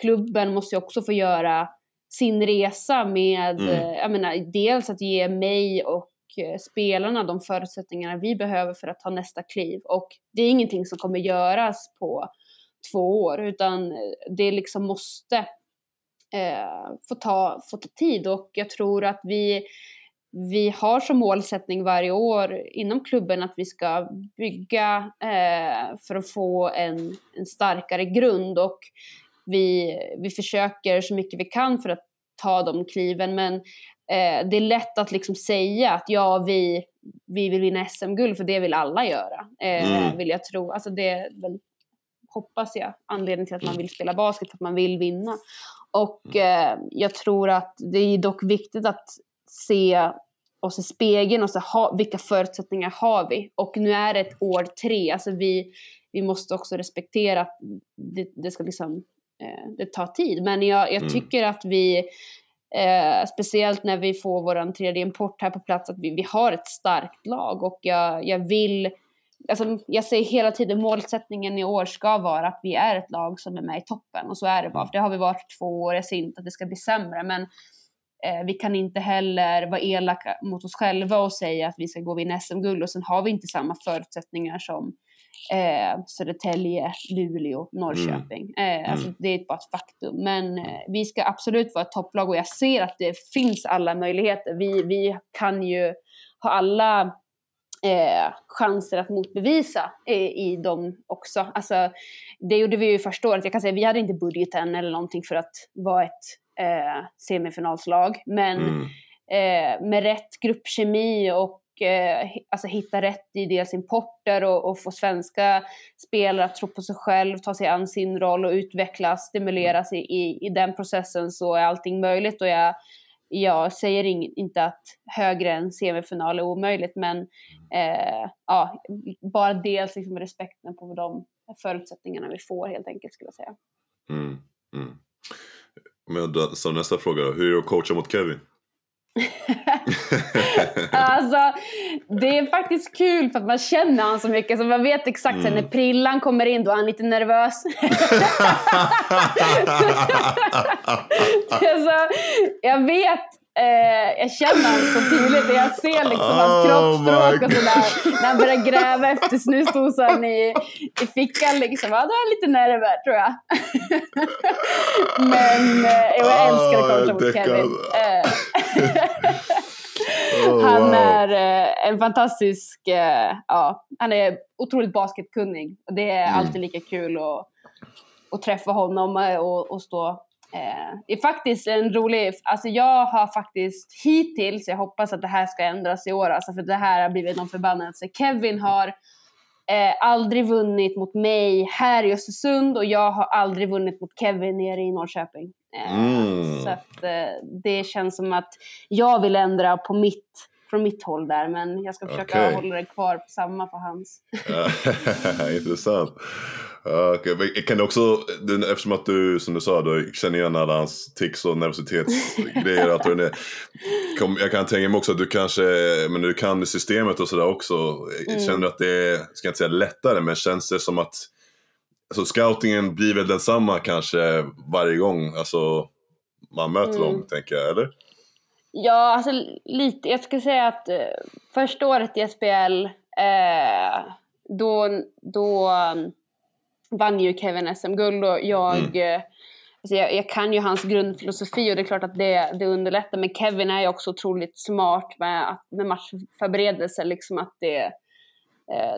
klubben måste ju också få göra sin resa med, mm. eh, jag menar, dels att ge mig och eh, spelarna de förutsättningarna vi behöver för att ta nästa kliv. Och det är ingenting som kommer göras på två år utan det liksom måste eh, får, ta, får ta tid och jag tror att vi vi har som målsättning varje år inom klubben att vi ska bygga eh, för att få en, en starkare grund och vi, vi försöker så mycket vi kan för att ta de kliven men eh, det är lätt att liksom säga att ja vi, vi vill vinna SM-guld för det vill alla göra. Eh, mm. Vill jag tro. Alltså det väl, hoppas jag, anledningen till att man vill spela basket, för att man vill vinna. Och mm. eh, jag tror att det är dock viktigt att se oss i spegeln och se ha, vilka förutsättningar har vi. Och nu är det ett år tre, alltså vi, vi måste också respektera att det, det ska liksom, eh, det tar tid. Men jag, jag mm. tycker att vi, eh, speciellt när vi får vår tredje import här på plats, att vi, vi har ett starkt lag och jag, jag vill Alltså, jag säger hela tiden målsättningen i år ska vara att vi är ett lag som är med i toppen och så är det bara. För det har vi varit två år, jag säger inte att det ska bli sämre men Eh, vi kan inte heller vara elaka mot oss själva och säga att vi ska gå vinna SM-guld och sen har vi inte samma förutsättningar som eh, Södertälje, Luleå, Norrköping. Mm. Eh, alltså mm. det är bara ett faktum. Men eh, vi ska absolut vara ett topplag och jag ser att det finns alla möjligheter. Vi, vi kan ju ha alla eh, chanser att motbevisa eh, i dem också. Alltså, det gjorde vi ju första året. Jag kan säga vi hade inte budgeten eller någonting för att vara ett eh, semifinalslag. Men mm. eh, med rätt gruppkemi och eh, alltså hitta rätt i deras importer och, och, få svenska spelare att tro på sig själv, ta sig an sin roll och utvecklas, stimuleras i, i, i den processen så är allting möjligt. Och jag, jag säger in, inte att högre än semifinal är omöjligt, men eh, ja, bara dels liksom respekten på de förutsättningarna vi får helt enkelt skulle jag säga. Mm, mm. Men då, så nästa fråga då, hur är det att coacha mot Kevin? alltså, det är faktiskt kul för att man känner honom så mycket så man vet exakt mm. när prillan kommer in då är han lite nervös. alltså, jag vet Eh, jag känner honom så tydligt jag ser liksom hans oh kroppsspråk och sådär. När han börjar gräva efter snusdosan i, i fickan liksom. Ja, då är jag lite nervös tror jag. Men eh, jag älskar att coacha mot Kevin. Eh, oh, han wow. är eh, en fantastisk, eh, ja, han är otroligt basketkunnig. Det är mm. alltid lika kul att, att träffa honom och, och stå Eh, det är faktiskt en rolig, alltså jag har faktiskt hittills, jag hoppas att det här ska ändras i år, alltså för det här har blivit någon förbannelse. Kevin har eh, aldrig vunnit mot mig här i Östersund och jag har aldrig vunnit mot Kevin nere i Norrköping. Eh, mm. Så att eh, det känns som att jag vill ändra på mitt från mitt håll där men jag ska försöka okay. hålla det kvar på samma på hans. Intressant. Okay. Kan du också, eftersom att du som du sa, du känner igen alla hans tics och nervositetsgrejer. att du jag kan tänka mig också att du kanske, men du kan systemet och sådär också. Mm. Känner du att det är, ska inte säga lättare, men känns det som att alltså scoutingen blir väl densamma kanske varje gång alltså, man möter mm. dem, tänker jag, eller? Ja, alltså lite. Jag skulle säga att eh, första året i SPL, eh, då, då um, vann ju Kevin SM-guld och jag, mm. eh, alltså jag, jag, kan ju hans grundfilosofi och det är klart att det, det underlättar. Men Kevin är ju också otroligt smart med, med matchförberedelser, liksom att det,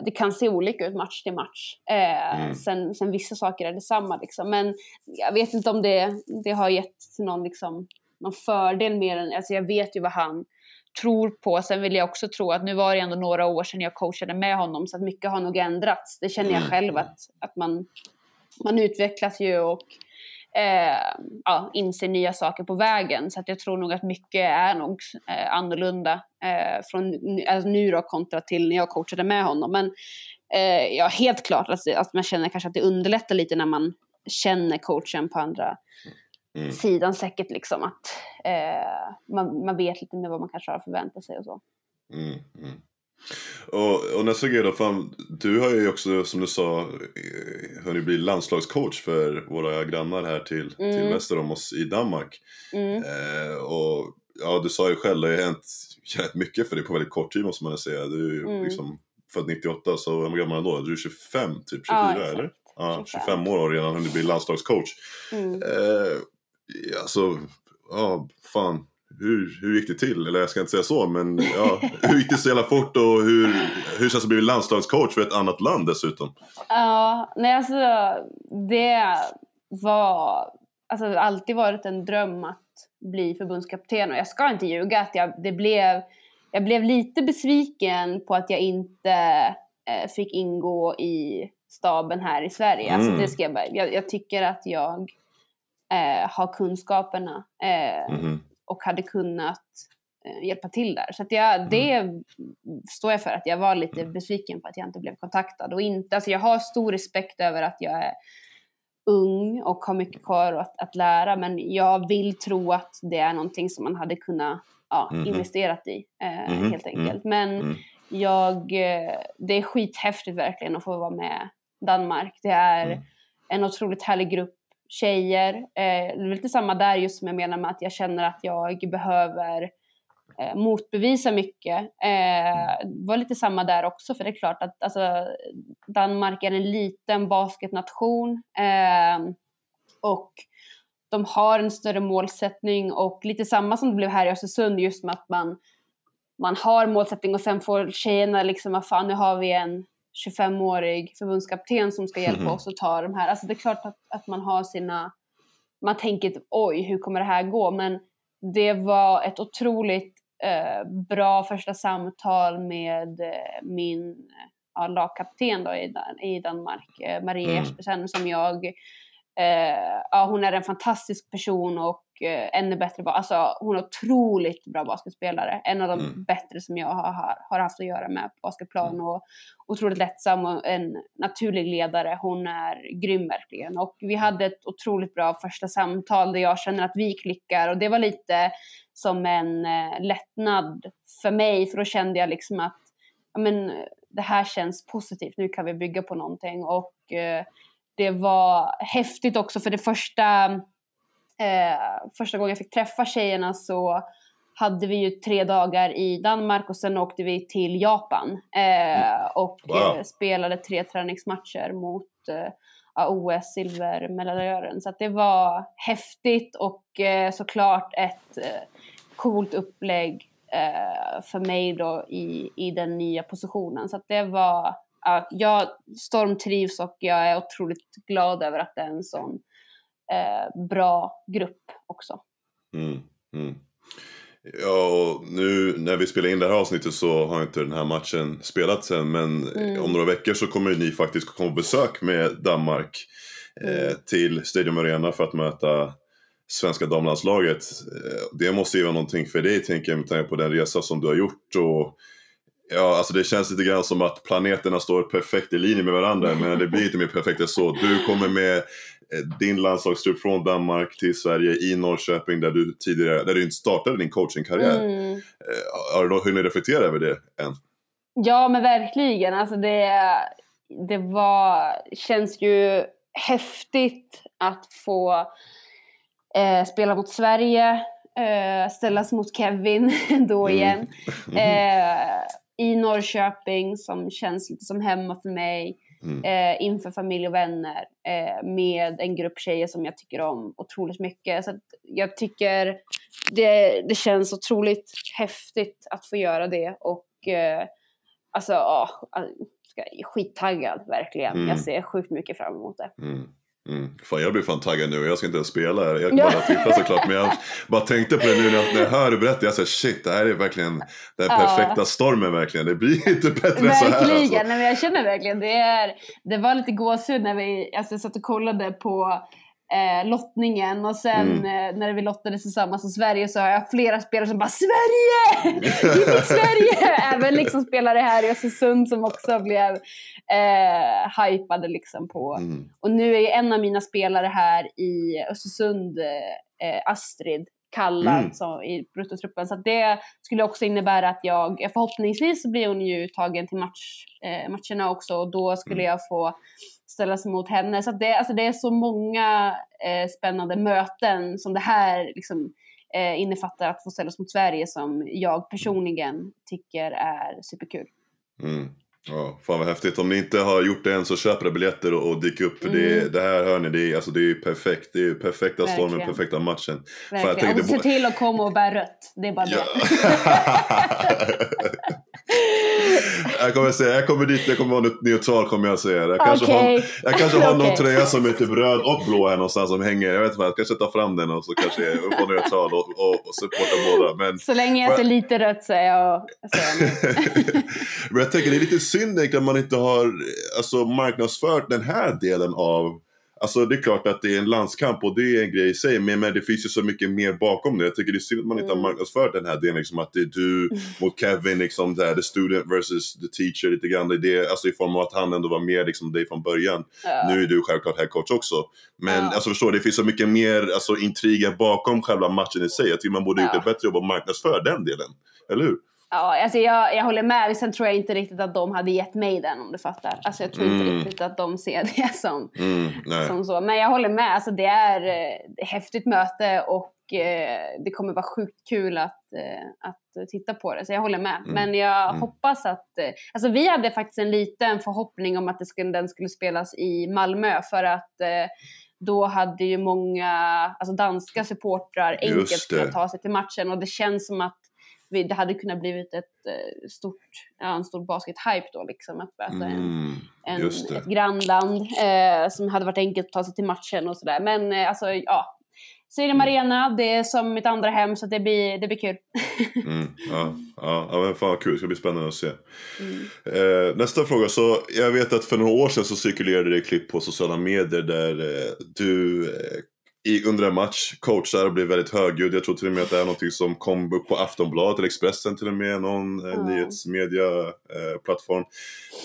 det kan se olika ut match till match. Eh, mm. sen, sen vissa saker är detsamma liksom. Men jag vet inte om det, det har gett någon liksom någon fördel mer än, alltså jag vet ju vad han tror på. Sen vill jag också tro att nu var det ändå några år sedan jag coachade med honom så att mycket har nog ändrats. Det känner jag mm. själv att, att man, man utvecklas ju och eh, ja, inser nya saker på vägen. Så att jag tror nog att mycket är nog eh, annorlunda eh, från alltså nu då kontra till när jag coachade med honom. Men eh, ja, helt klart att, att man känner kanske att det underlättar lite när man känner coachen på andra mm. sidan säkert liksom att eh, man, man vet lite mer vad man kanske har förväntat sig och så. Mm, mm. Och, och nästa grej då, fan, du har ju också som du sa hunnit bli landslagscoach för våra grannar här till, mm. till väster om oss i Danmark. Mm. Eh, och ja, du sa ju själv, det har hänt rätt mycket för dig på väldigt kort tid måste man säga. Du är ju mm. liksom född 98, så hur gammal då? Du är 25, typ 24 ja, eller? Ja, 25 år och redan hunnit bli landslagscoach. Mm. Eh, alltså, ja, fan. Hur, hur gick det till? Eller jag ska inte säga så, men ja, hur gick det så jävla fort och hur, hur känns det att bli landslagscoach för ett annat land dessutom? Ja, nej alltså det var alltså alltid varit en dröm att bli förbundskapten och jag ska inte ljuga att jag, det blev, jag blev lite besviken på att jag inte eh, fick ingå i staben här i Sverige. Alltså, mm. Alltså det ska jag, jag, jag tycker att jag eh, har kunskaperna eh, mm. Och hade kunnat eh, hjälpa till där. Så jag, mm. det står jag för att jag var lite besviken på att jag inte blev kontaktad. Och inte, alltså jag har stor respekt över att jag är ung och har mycket kvar att, att lära men jag vill tro att det är någonting som man hade kunnat ja, mm. investerat i eh, mm. helt enkelt. Men mm. jag, eh, det är skithäftigt verkligen att få vara med Danmark. Det är mm. en otroligt härlig grupp tjejer. Eh, det är lite samma där just som jag menar med att jag känner att jag behöver eh, motbevisa mycket. Eh, var lite samma där också för det är klart att alltså, Danmark är en liten basketnation eh, och de har en större målsättning och lite samma som det blev här i Östersund just med att man, man har målsättning och sen får tjejerna liksom, vad fan nu har vi en 25-årig förbundskapten som ska hjälpa mm. oss att ta de här. Alltså det är klart att, att man har sina, man tänker oj hur kommer det här gå men det var ett otroligt eh, bra första samtal med eh, min ja, lagkapten då i, i Danmark, eh, Maria mm. Jespersen som jag eh, ja, hon är en fantastisk person och eh, ännu bättre, alltså hon är otroligt bra basketspelare. En av de mm. bättre som jag har, har haft att göra med på basketplan mm. och otroligt lättsam och en naturlig ledare. Hon är grym verkligen och vi hade ett otroligt bra första samtal där jag känner att vi klickar och det var lite som en eh, lättnad för mig för då kände jag liksom att ja, men, det här känns positivt, nu kan vi bygga på någonting och eh, det var häftigt också för det första, eh, första gången jag fick träffa tjejerna så hade vi ju tre dagar i Danmark och sen åkte vi till Japan eh, och wow. eh, spelade tre träningsmatcher mot eh, OS silvermedaljören. Så det var häftigt och eh, såklart ett eh, coolt upplägg eh, för mig då i, i den nya positionen. Så det var ja, jag stormtrivs och jag är otroligt glad över att det är en sån eh, bra grupp också. Mm, mm. Ja, och nu när vi spelar in det här avsnittet så har inte den här matchen spelats än. Men mm. om några veckor så kommer ni faktiskt komma på besök med Danmark eh, mm. till Stadium Arena för att möta svenska damlandslaget. Eh, det måste ju vara någonting för dig, tänker jag, med tanke på den resa som du har gjort. Och Ja, alltså det känns lite grann som att planeterna står perfekt i linje med varandra, men det blir inte mer perfekt än så. Du kommer med din landslagstrupp från Danmark till Sverige i Norrköping där du tidigare, där du inte startade din coachingkarriär. Mm. Eh, har du hunnit reflektera över det än? Ja, men verkligen. Alltså det, det var, känns ju häftigt att få eh, spela mot Sverige, eh, ställas mot Kevin då mm. igen. Mm. Eh, i Norrköping som känns lite som hemma för mig. Mm. Eh, inför familj och vänner eh, med en grupp tjejer som jag tycker om otroligt mycket. Så jag tycker det, det känns otroligt häftigt att få göra det och eh, alltså, ja, är skittaggad verkligen. Mm. Jag ser sjukt mycket fram emot det. Mm. Mm. Fan jag blir fan taggad nu, jag ska inte ens spela här. Jag bara titta såklart. Men jag bara tänkte på det nu när jag hör du berätta. Jag säger shit, det här är verkligen den perfekta ja. stormen verkligen. Det blir inte bättre än så här. Verkligen, alltså. Nej, men jag känner verkligen det. Är, det var lite gåshud när vi alltså, satt och kollade på eh, lottningen och sen mm. eh, när vi lottade tillsammans med Sverige så har jag flera spelare som bara Sverige! Vi fick Sverige! Även liksom spelare här i Östersund som också blev eh, hypade liksom på. Mm. Och nu är en av mina spelare här i Östersund, eh, Astrid, Kalla mm. så, i bruttotruppen. Så det skulle också innebära att jag, förhoppningsvis blir hon ju tagen till match, eh, matcherna också och då skulle mm. jag få ställas mot henne. Så det, alltså det är så många eh, spännande möten som det här liksom, eh, innefattar att få ställas mot Sverige som jag personligen tycker är superkul. Mm. Ja, fan vad häftigt. Om ni inte har gjort det än så köp era biljetter och, och dyk upp. För det, Mm. det här hör ni, det är, alltså, det är perfekt. Det är perfekta stormen, Verkligen. perfekta matchen. Fan, jag Verkligen. tänkte Och se till att komma och bära rött. Det är bara Ja. det. jag kommer säga, jag kommer dit, jag kommer vara neutral kommer jag säga. Jag kanske Okej. har, jag kanske har någon tröja som är typ röd och blå här någonstans som hänger. Jag vet inte, jag kanske tar fram den och så kanske jag får neutral och, och, och supporta båda. Men Så länge jag ser lite rött så är jag, så är jag. Men jag tänker det är lite synd egentligen att man inte har alltså, marknadsfört den här delen av Alltså det är klart att det är en landskamp och det är en grej i sig men, men det finns ju så mycket mer bakom det. Jag tycker det är synd att man inte har Mm. marknadsfört den här delen liksom att det är du mot Kevin liksom där, the student versus the teacher lite grann. Det det, alltså i form av att han ändå var med liksom dig från början. Ja. Nu är du självklart head coach också. Men Ja. alltså förstår det finns så mycket mer alltså, intriger bakom själva matchen i sig. Jag tycker man borde gjort Ja. ett bättre jobb att marknadsföra den delen. Eller hur? Ja, alltså jag, jag håller med. Sen tror jag inte riktigt att de hade gett mig den om du fattar. Alltså jag tror inte Mm. riktigt att de ser det som, Mm, som så. Men jag håller med. Alltså det är eh, ett häftigt möte och eh, det kommer vara sjukt kul att, eh, att titta på det. Så jag håller med. Mm. Men jag Mm. hoppas att... eh, Alltså vi hade faktiskt en liten förhoppning om att det skulle, den skulle spelas i Malmö för att då hade ju många alltså danska supportrar enkelt kunnat ta sig till matchen och det känns som att vi, det hade kunnat blivit ett eh, stort, ja, en stor basket-hype då liksom. Att, en, Mm, en, det. ett grannland eh, som hade varit enkelt att ta sig till matchen och sådär. Men eh, alltså ja, Stadium Mm. Arena, det är som mitt andra hem så det blir, det blir kul. Mm, ja, ja, ja, men fan vad kul. Det ska bli spännande att se. Mm. Eh, nästa fråga. Så jag vet att för några år sedan så cirkulerade det klipp på sociala medier där eh, du eh, i, under en match coachar och blir väldigt högljudd. Jag tror till och med att det är någonting som kom upp på Aftonbladet eller Expressen till och med. Någon eh, Ja. nyhetsmedia eh, plattform.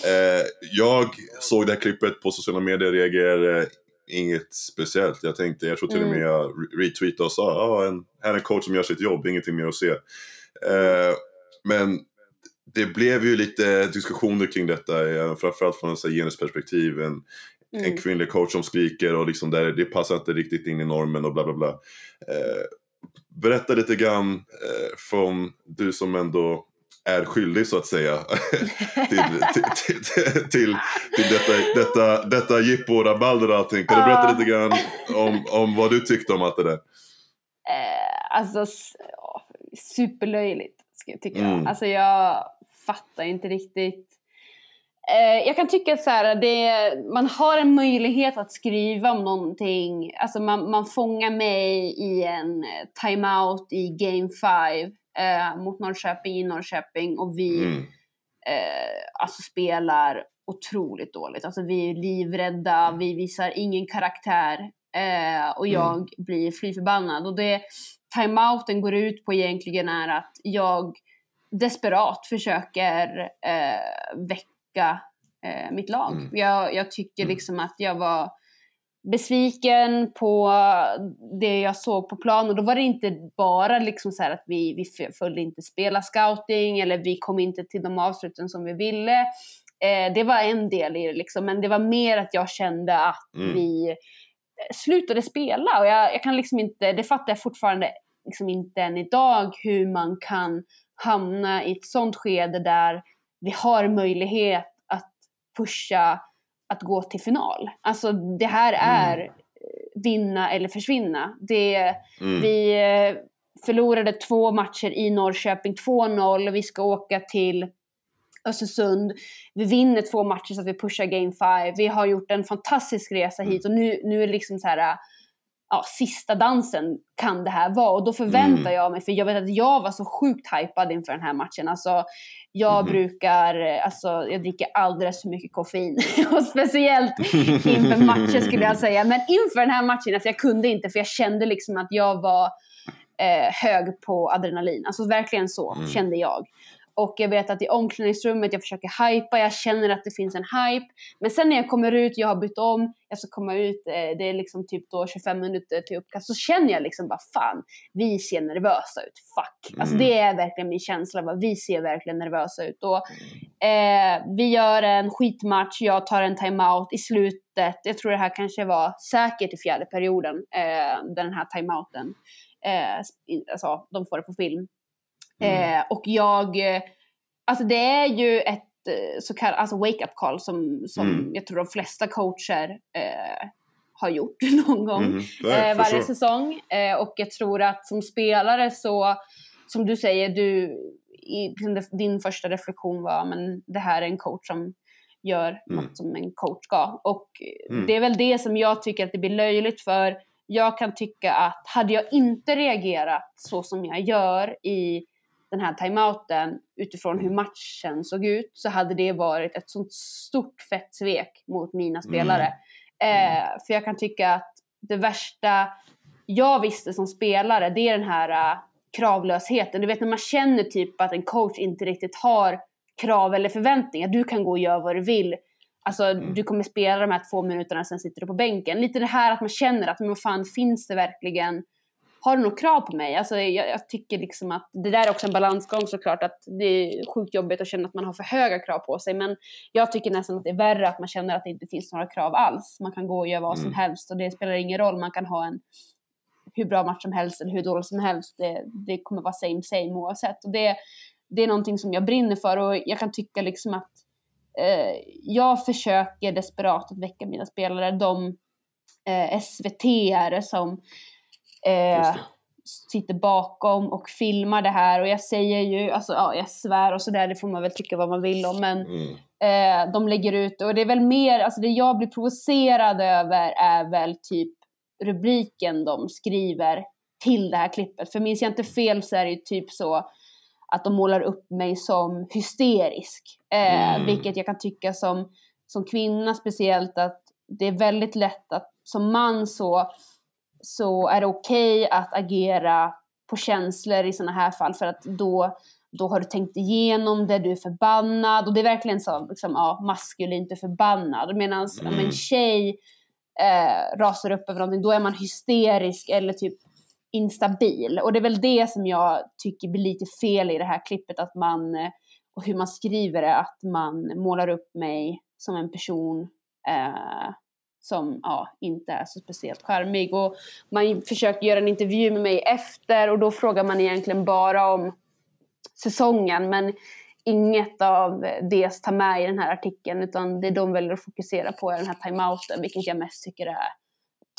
Eh, jag såg det här klippet på sociala medier reagerade inget speciellt. Jag tänkte, jag tror till och med Mm. jag re- retweetade och sa ah, en, här är en coach som gör sitt jobb, ingenting mer att se. Eh, men det blev ju lite diskussioner kring detta, eh, framförallt från ett genusperspektiv. En, en Mm. kvinnlig coach som skriker och liksom där, det passar inte riktigt in i normen och bla bla bla. Eh, berätta lite grann eh, från du som ändå är skyldig så att säga till, till, till, till, till, detta, detta, detta jippo och rabalder och allting. Kan du berätta lite grann om, om vad du tyckte om allt det där? Eh, alltså superlöjligt ska jag tycka. Mm. Alltså jag fattar inte riktigt. Eh, jag kan tycka så här, det, man har en möjlighet att skriva om någonting. Alltså man, man fångar mig i en eh, timeout i game 5 eh, mot Norrköping i Norrköping och vi Mm. eh, alltså spelar otroligt dåligt. Alltså vi är livrädda, vi visar ingen karaktär eh, och Mm. jag blir fly förbannad. Och det timeouten går ut på egentligen är att jag desperat försöker eh, väcka eh, mitt lag. Mm. Jag, jag tycker Mm. liksom att jag var besviken på det jag såg på plan och då var det inte bara liksom så här att vi, vi följde inte spela scouting eller vi kom inte till de avsluten som vi ville. Eh, det var en del i det liksom, men det var mer att jag kände att Mm. vi eh, slutade spela och jag, jag kan liksom inte, det fattar jag fortfarande liksom inte än idag hur man kan hamna i ett sånt skede där vi har möjlighet att pusha att gå till final. Alltså det här är eh, vinna eller försvinna. Det, Mm. Vi eh, förlorade två matcher i Norrköping, 2-0. Vi ska åka till Östersund. Vi vinner två matcher så att vi pushar game 5. Vi har gjort en fantastisk resa hit och nu, nu är det liksom så här, ja, sista dansen kan det här vara. Och då förväntar Mm. jag mig, för jag vet att jag var så sjukt hypad inför den här matchen. Alltså, jag Mhm. brukar, alltså jag dricker alldeles för mycket koffein. och speciellt inför matcher skulle jag säga. Men inför den här matchen, alltså jag kunde inte för jag kände liksom att jag var eh, hög på adrenalin. Alltså verkligen så Mm. kände jag. Och jag vet att i omklädningsrummet, jag försöker hypa, jag känner att det finns en hype. Men sen när jag kommer ut, jag har bytt om, jag ska komma ut, eh, det är liksom typ då 25 minuter till uppkast, så känner jag liksom bara fan, vi ser nervösa ut, fuck. Alltså Mm. det är verkligen min känsla, bara, vi ser verkligen nervösa ut. Och, eh, vi gör en skitmatch, jag tar en timeout i slutet, jag tror det här kanske var säkert i fjärde perioden, eh, den här timeouten. Eh, alltså, de får det på film. Mm. Eh, och jag, eh, alltså det är ju ett eh, så kallat alltså wake-up call som, som Mm. jag tror de flesta coacher eh, har gjort någon gång. Nej, eh, varje sure. säsong. Eh, och jag tror att som spelare så, som du säger, du, i, din första reflektion var men det här är en coach som gör Mm. något som en coach ska. Och Mm. det är väl det som jag tycker att det blir löjligt för. Jag kan tycka att hade jag inte reagerat så som jag gör i den här timeouten utifrån hur matchen såg ut så hade det varit ett sånt stort fett svek mot mina spelare. Eh, för jag kan tycka att det värsta jag visste som spelare det är den här uh, kravlösheten. Du vet när man känner typ att en coach inte riktigt har krav eller förväntningar. Du kan gå och göra vad du vill. Alltså Mm. du kommer spela de här två minuterna sen sitter du på bänken. Lite det här att man känner att men fan finns det verkligen har du något krav på mig? Alltså, jag, jag tycker liksom att det där är också en balansgång såklart att det är sjukt jobbigt att känna att man har för höga krav på sig men jag tycker nästan att det är värre att man känner att det inte finns några krav alls. Man kan gå och göra vad som Mm. helst och det spelar ingen roll. Man kan ha en hur bra match som helst eller hur dålig som helst. Det, det kommer vara same same oavsett. Och det, det är någonting som jag brinner för och jag kan tycka liksom att eh, jag försöker desperat att väcka mina spelare. De eh, SVT-are som eh, sitter bakom och filmar det här och jag säger ju, alltså ja, jag svär och sådär, det får man väl tycka vad man vill om men Mm. eh, de lägger ut och det är väl mer, alltså det jag blir provocerad över är väl typ rubriken de skriver till det här klippet. För minns jag inte fel så är det ju typ så att de målar upp mig som hysterisk. Eh, Mm. Vilket jag kan tycka som, som kvinna speciellt att det är väldigt lätt att som man så, så är det okej att agera på känslor i sådana här fall för att då, då har du tänkt igenom det, du är förbannad och det är verkligen så liksom, ja, maskulint och förbannad. Medan om Mm. en tjej eh, rasar upp över någonting, då är man hysterisk eller typ instabil. Och det är väl det som jag tycker blir lite fel i det här klippet, att man, eh, och hur man skriver det, att man målar upp mig som en person eh, som ja, inte är så speciellt charmig. Och man försöker göra en intervju med mig efter och då frågar man egentligen bara om säsongen men inget av det tar med i den här artikeln utan det de väljer att fokusera på är den här timeouten vilket jag mest tycker är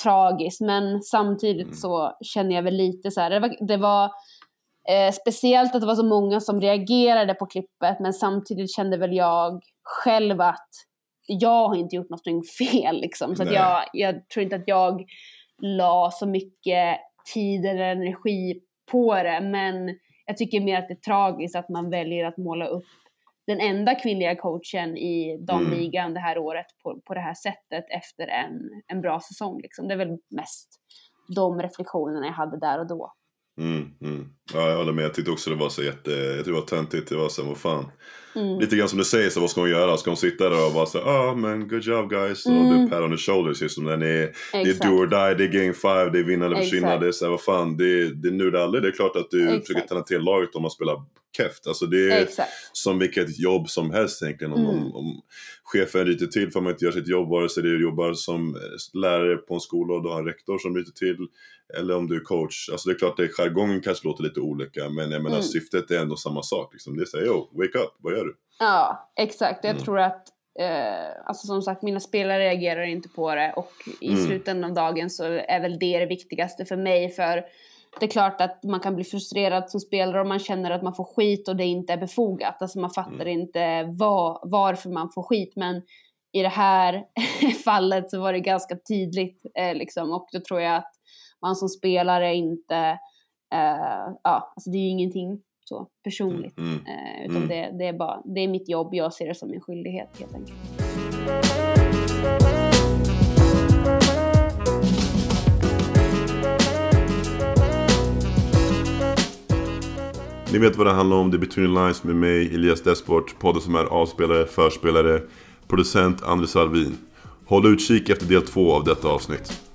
tragiskt men samtidigt Mm. så känner jag väl lite så här, det var, det var eh, speciellt att det var så många som reagerade på klippet men samtidigt kände väl jag själv att jag har inte gjort något fel liksom så jag, jag tror inte att jag la så mycket tid eller energi på det men jag tycker mer att det är tragiskt att man väljer att måla upp den enda kvinnliga coachen i damligan det här året på, på det här sättet efter en, en bra säsong. Liksom. Det är väl mest de reflektionerna jag hade där och då. Mm, mm. Ja, jag håller med. Jag tyckte också det var så jätte... Jag tyckte det var töntigt. Det var så, vad fan. Mm. Lite grann som du säger, så vad ska hon göra? Ska hon sitta där och vara så ja ah, men good job guys. Och Mm. det är pat on the shoulders just som den är. Det är do or die, det är game five, det är vinna eller försvinna. Det är så här, vad fan, det är, det är nu eller aldrig. Det är klart att du Exakt. försöker tända till laget om man spelar keft. Alltså det är Exakt. som vilket jobb som helst egentligen. Om, Mm. om, om chefen ryter till för att man inte gör sitt jobb, vare sig du jobbar som eh, lärare på en skola och du har en rektor som ryter till. Eller om du är coach. Alltså det är klart att jargongen kanske låter lite olika. Men jag menar Mm. syftet är ändå samma sak. Liksom. Det är såhär, yo, wake up, vad gör du? Ja, exakt. Jag Mm. tror att, eh, alltså som sagt, mina spelare reagerar inte på det och i Mm. slutändan av dagen så är väl det det viktigaste för mig. För det är klart att man kan bli frustrerad som spelare om man känner att man får skit och det inte är befogat. Alltså man fattar Mm. inte var, varför man får skit. Men i det här fallet så var det ganska tydligt eh, liksom. Och då tror jag att man som spelare inte, eh, ja, alltså det är ju ingenting så personligt. Mm. Eh, utan Mm. det, det, är bara, det är mitt jobb, jag ser det som en skyldighet helt enkelt. Ni vet vad det handlar om, det är Between Lines med mig, Elias Desport, podden som är avspelare, förspelare, producent Anders Alvin. Håll utkik efter del två av detta avsnitt.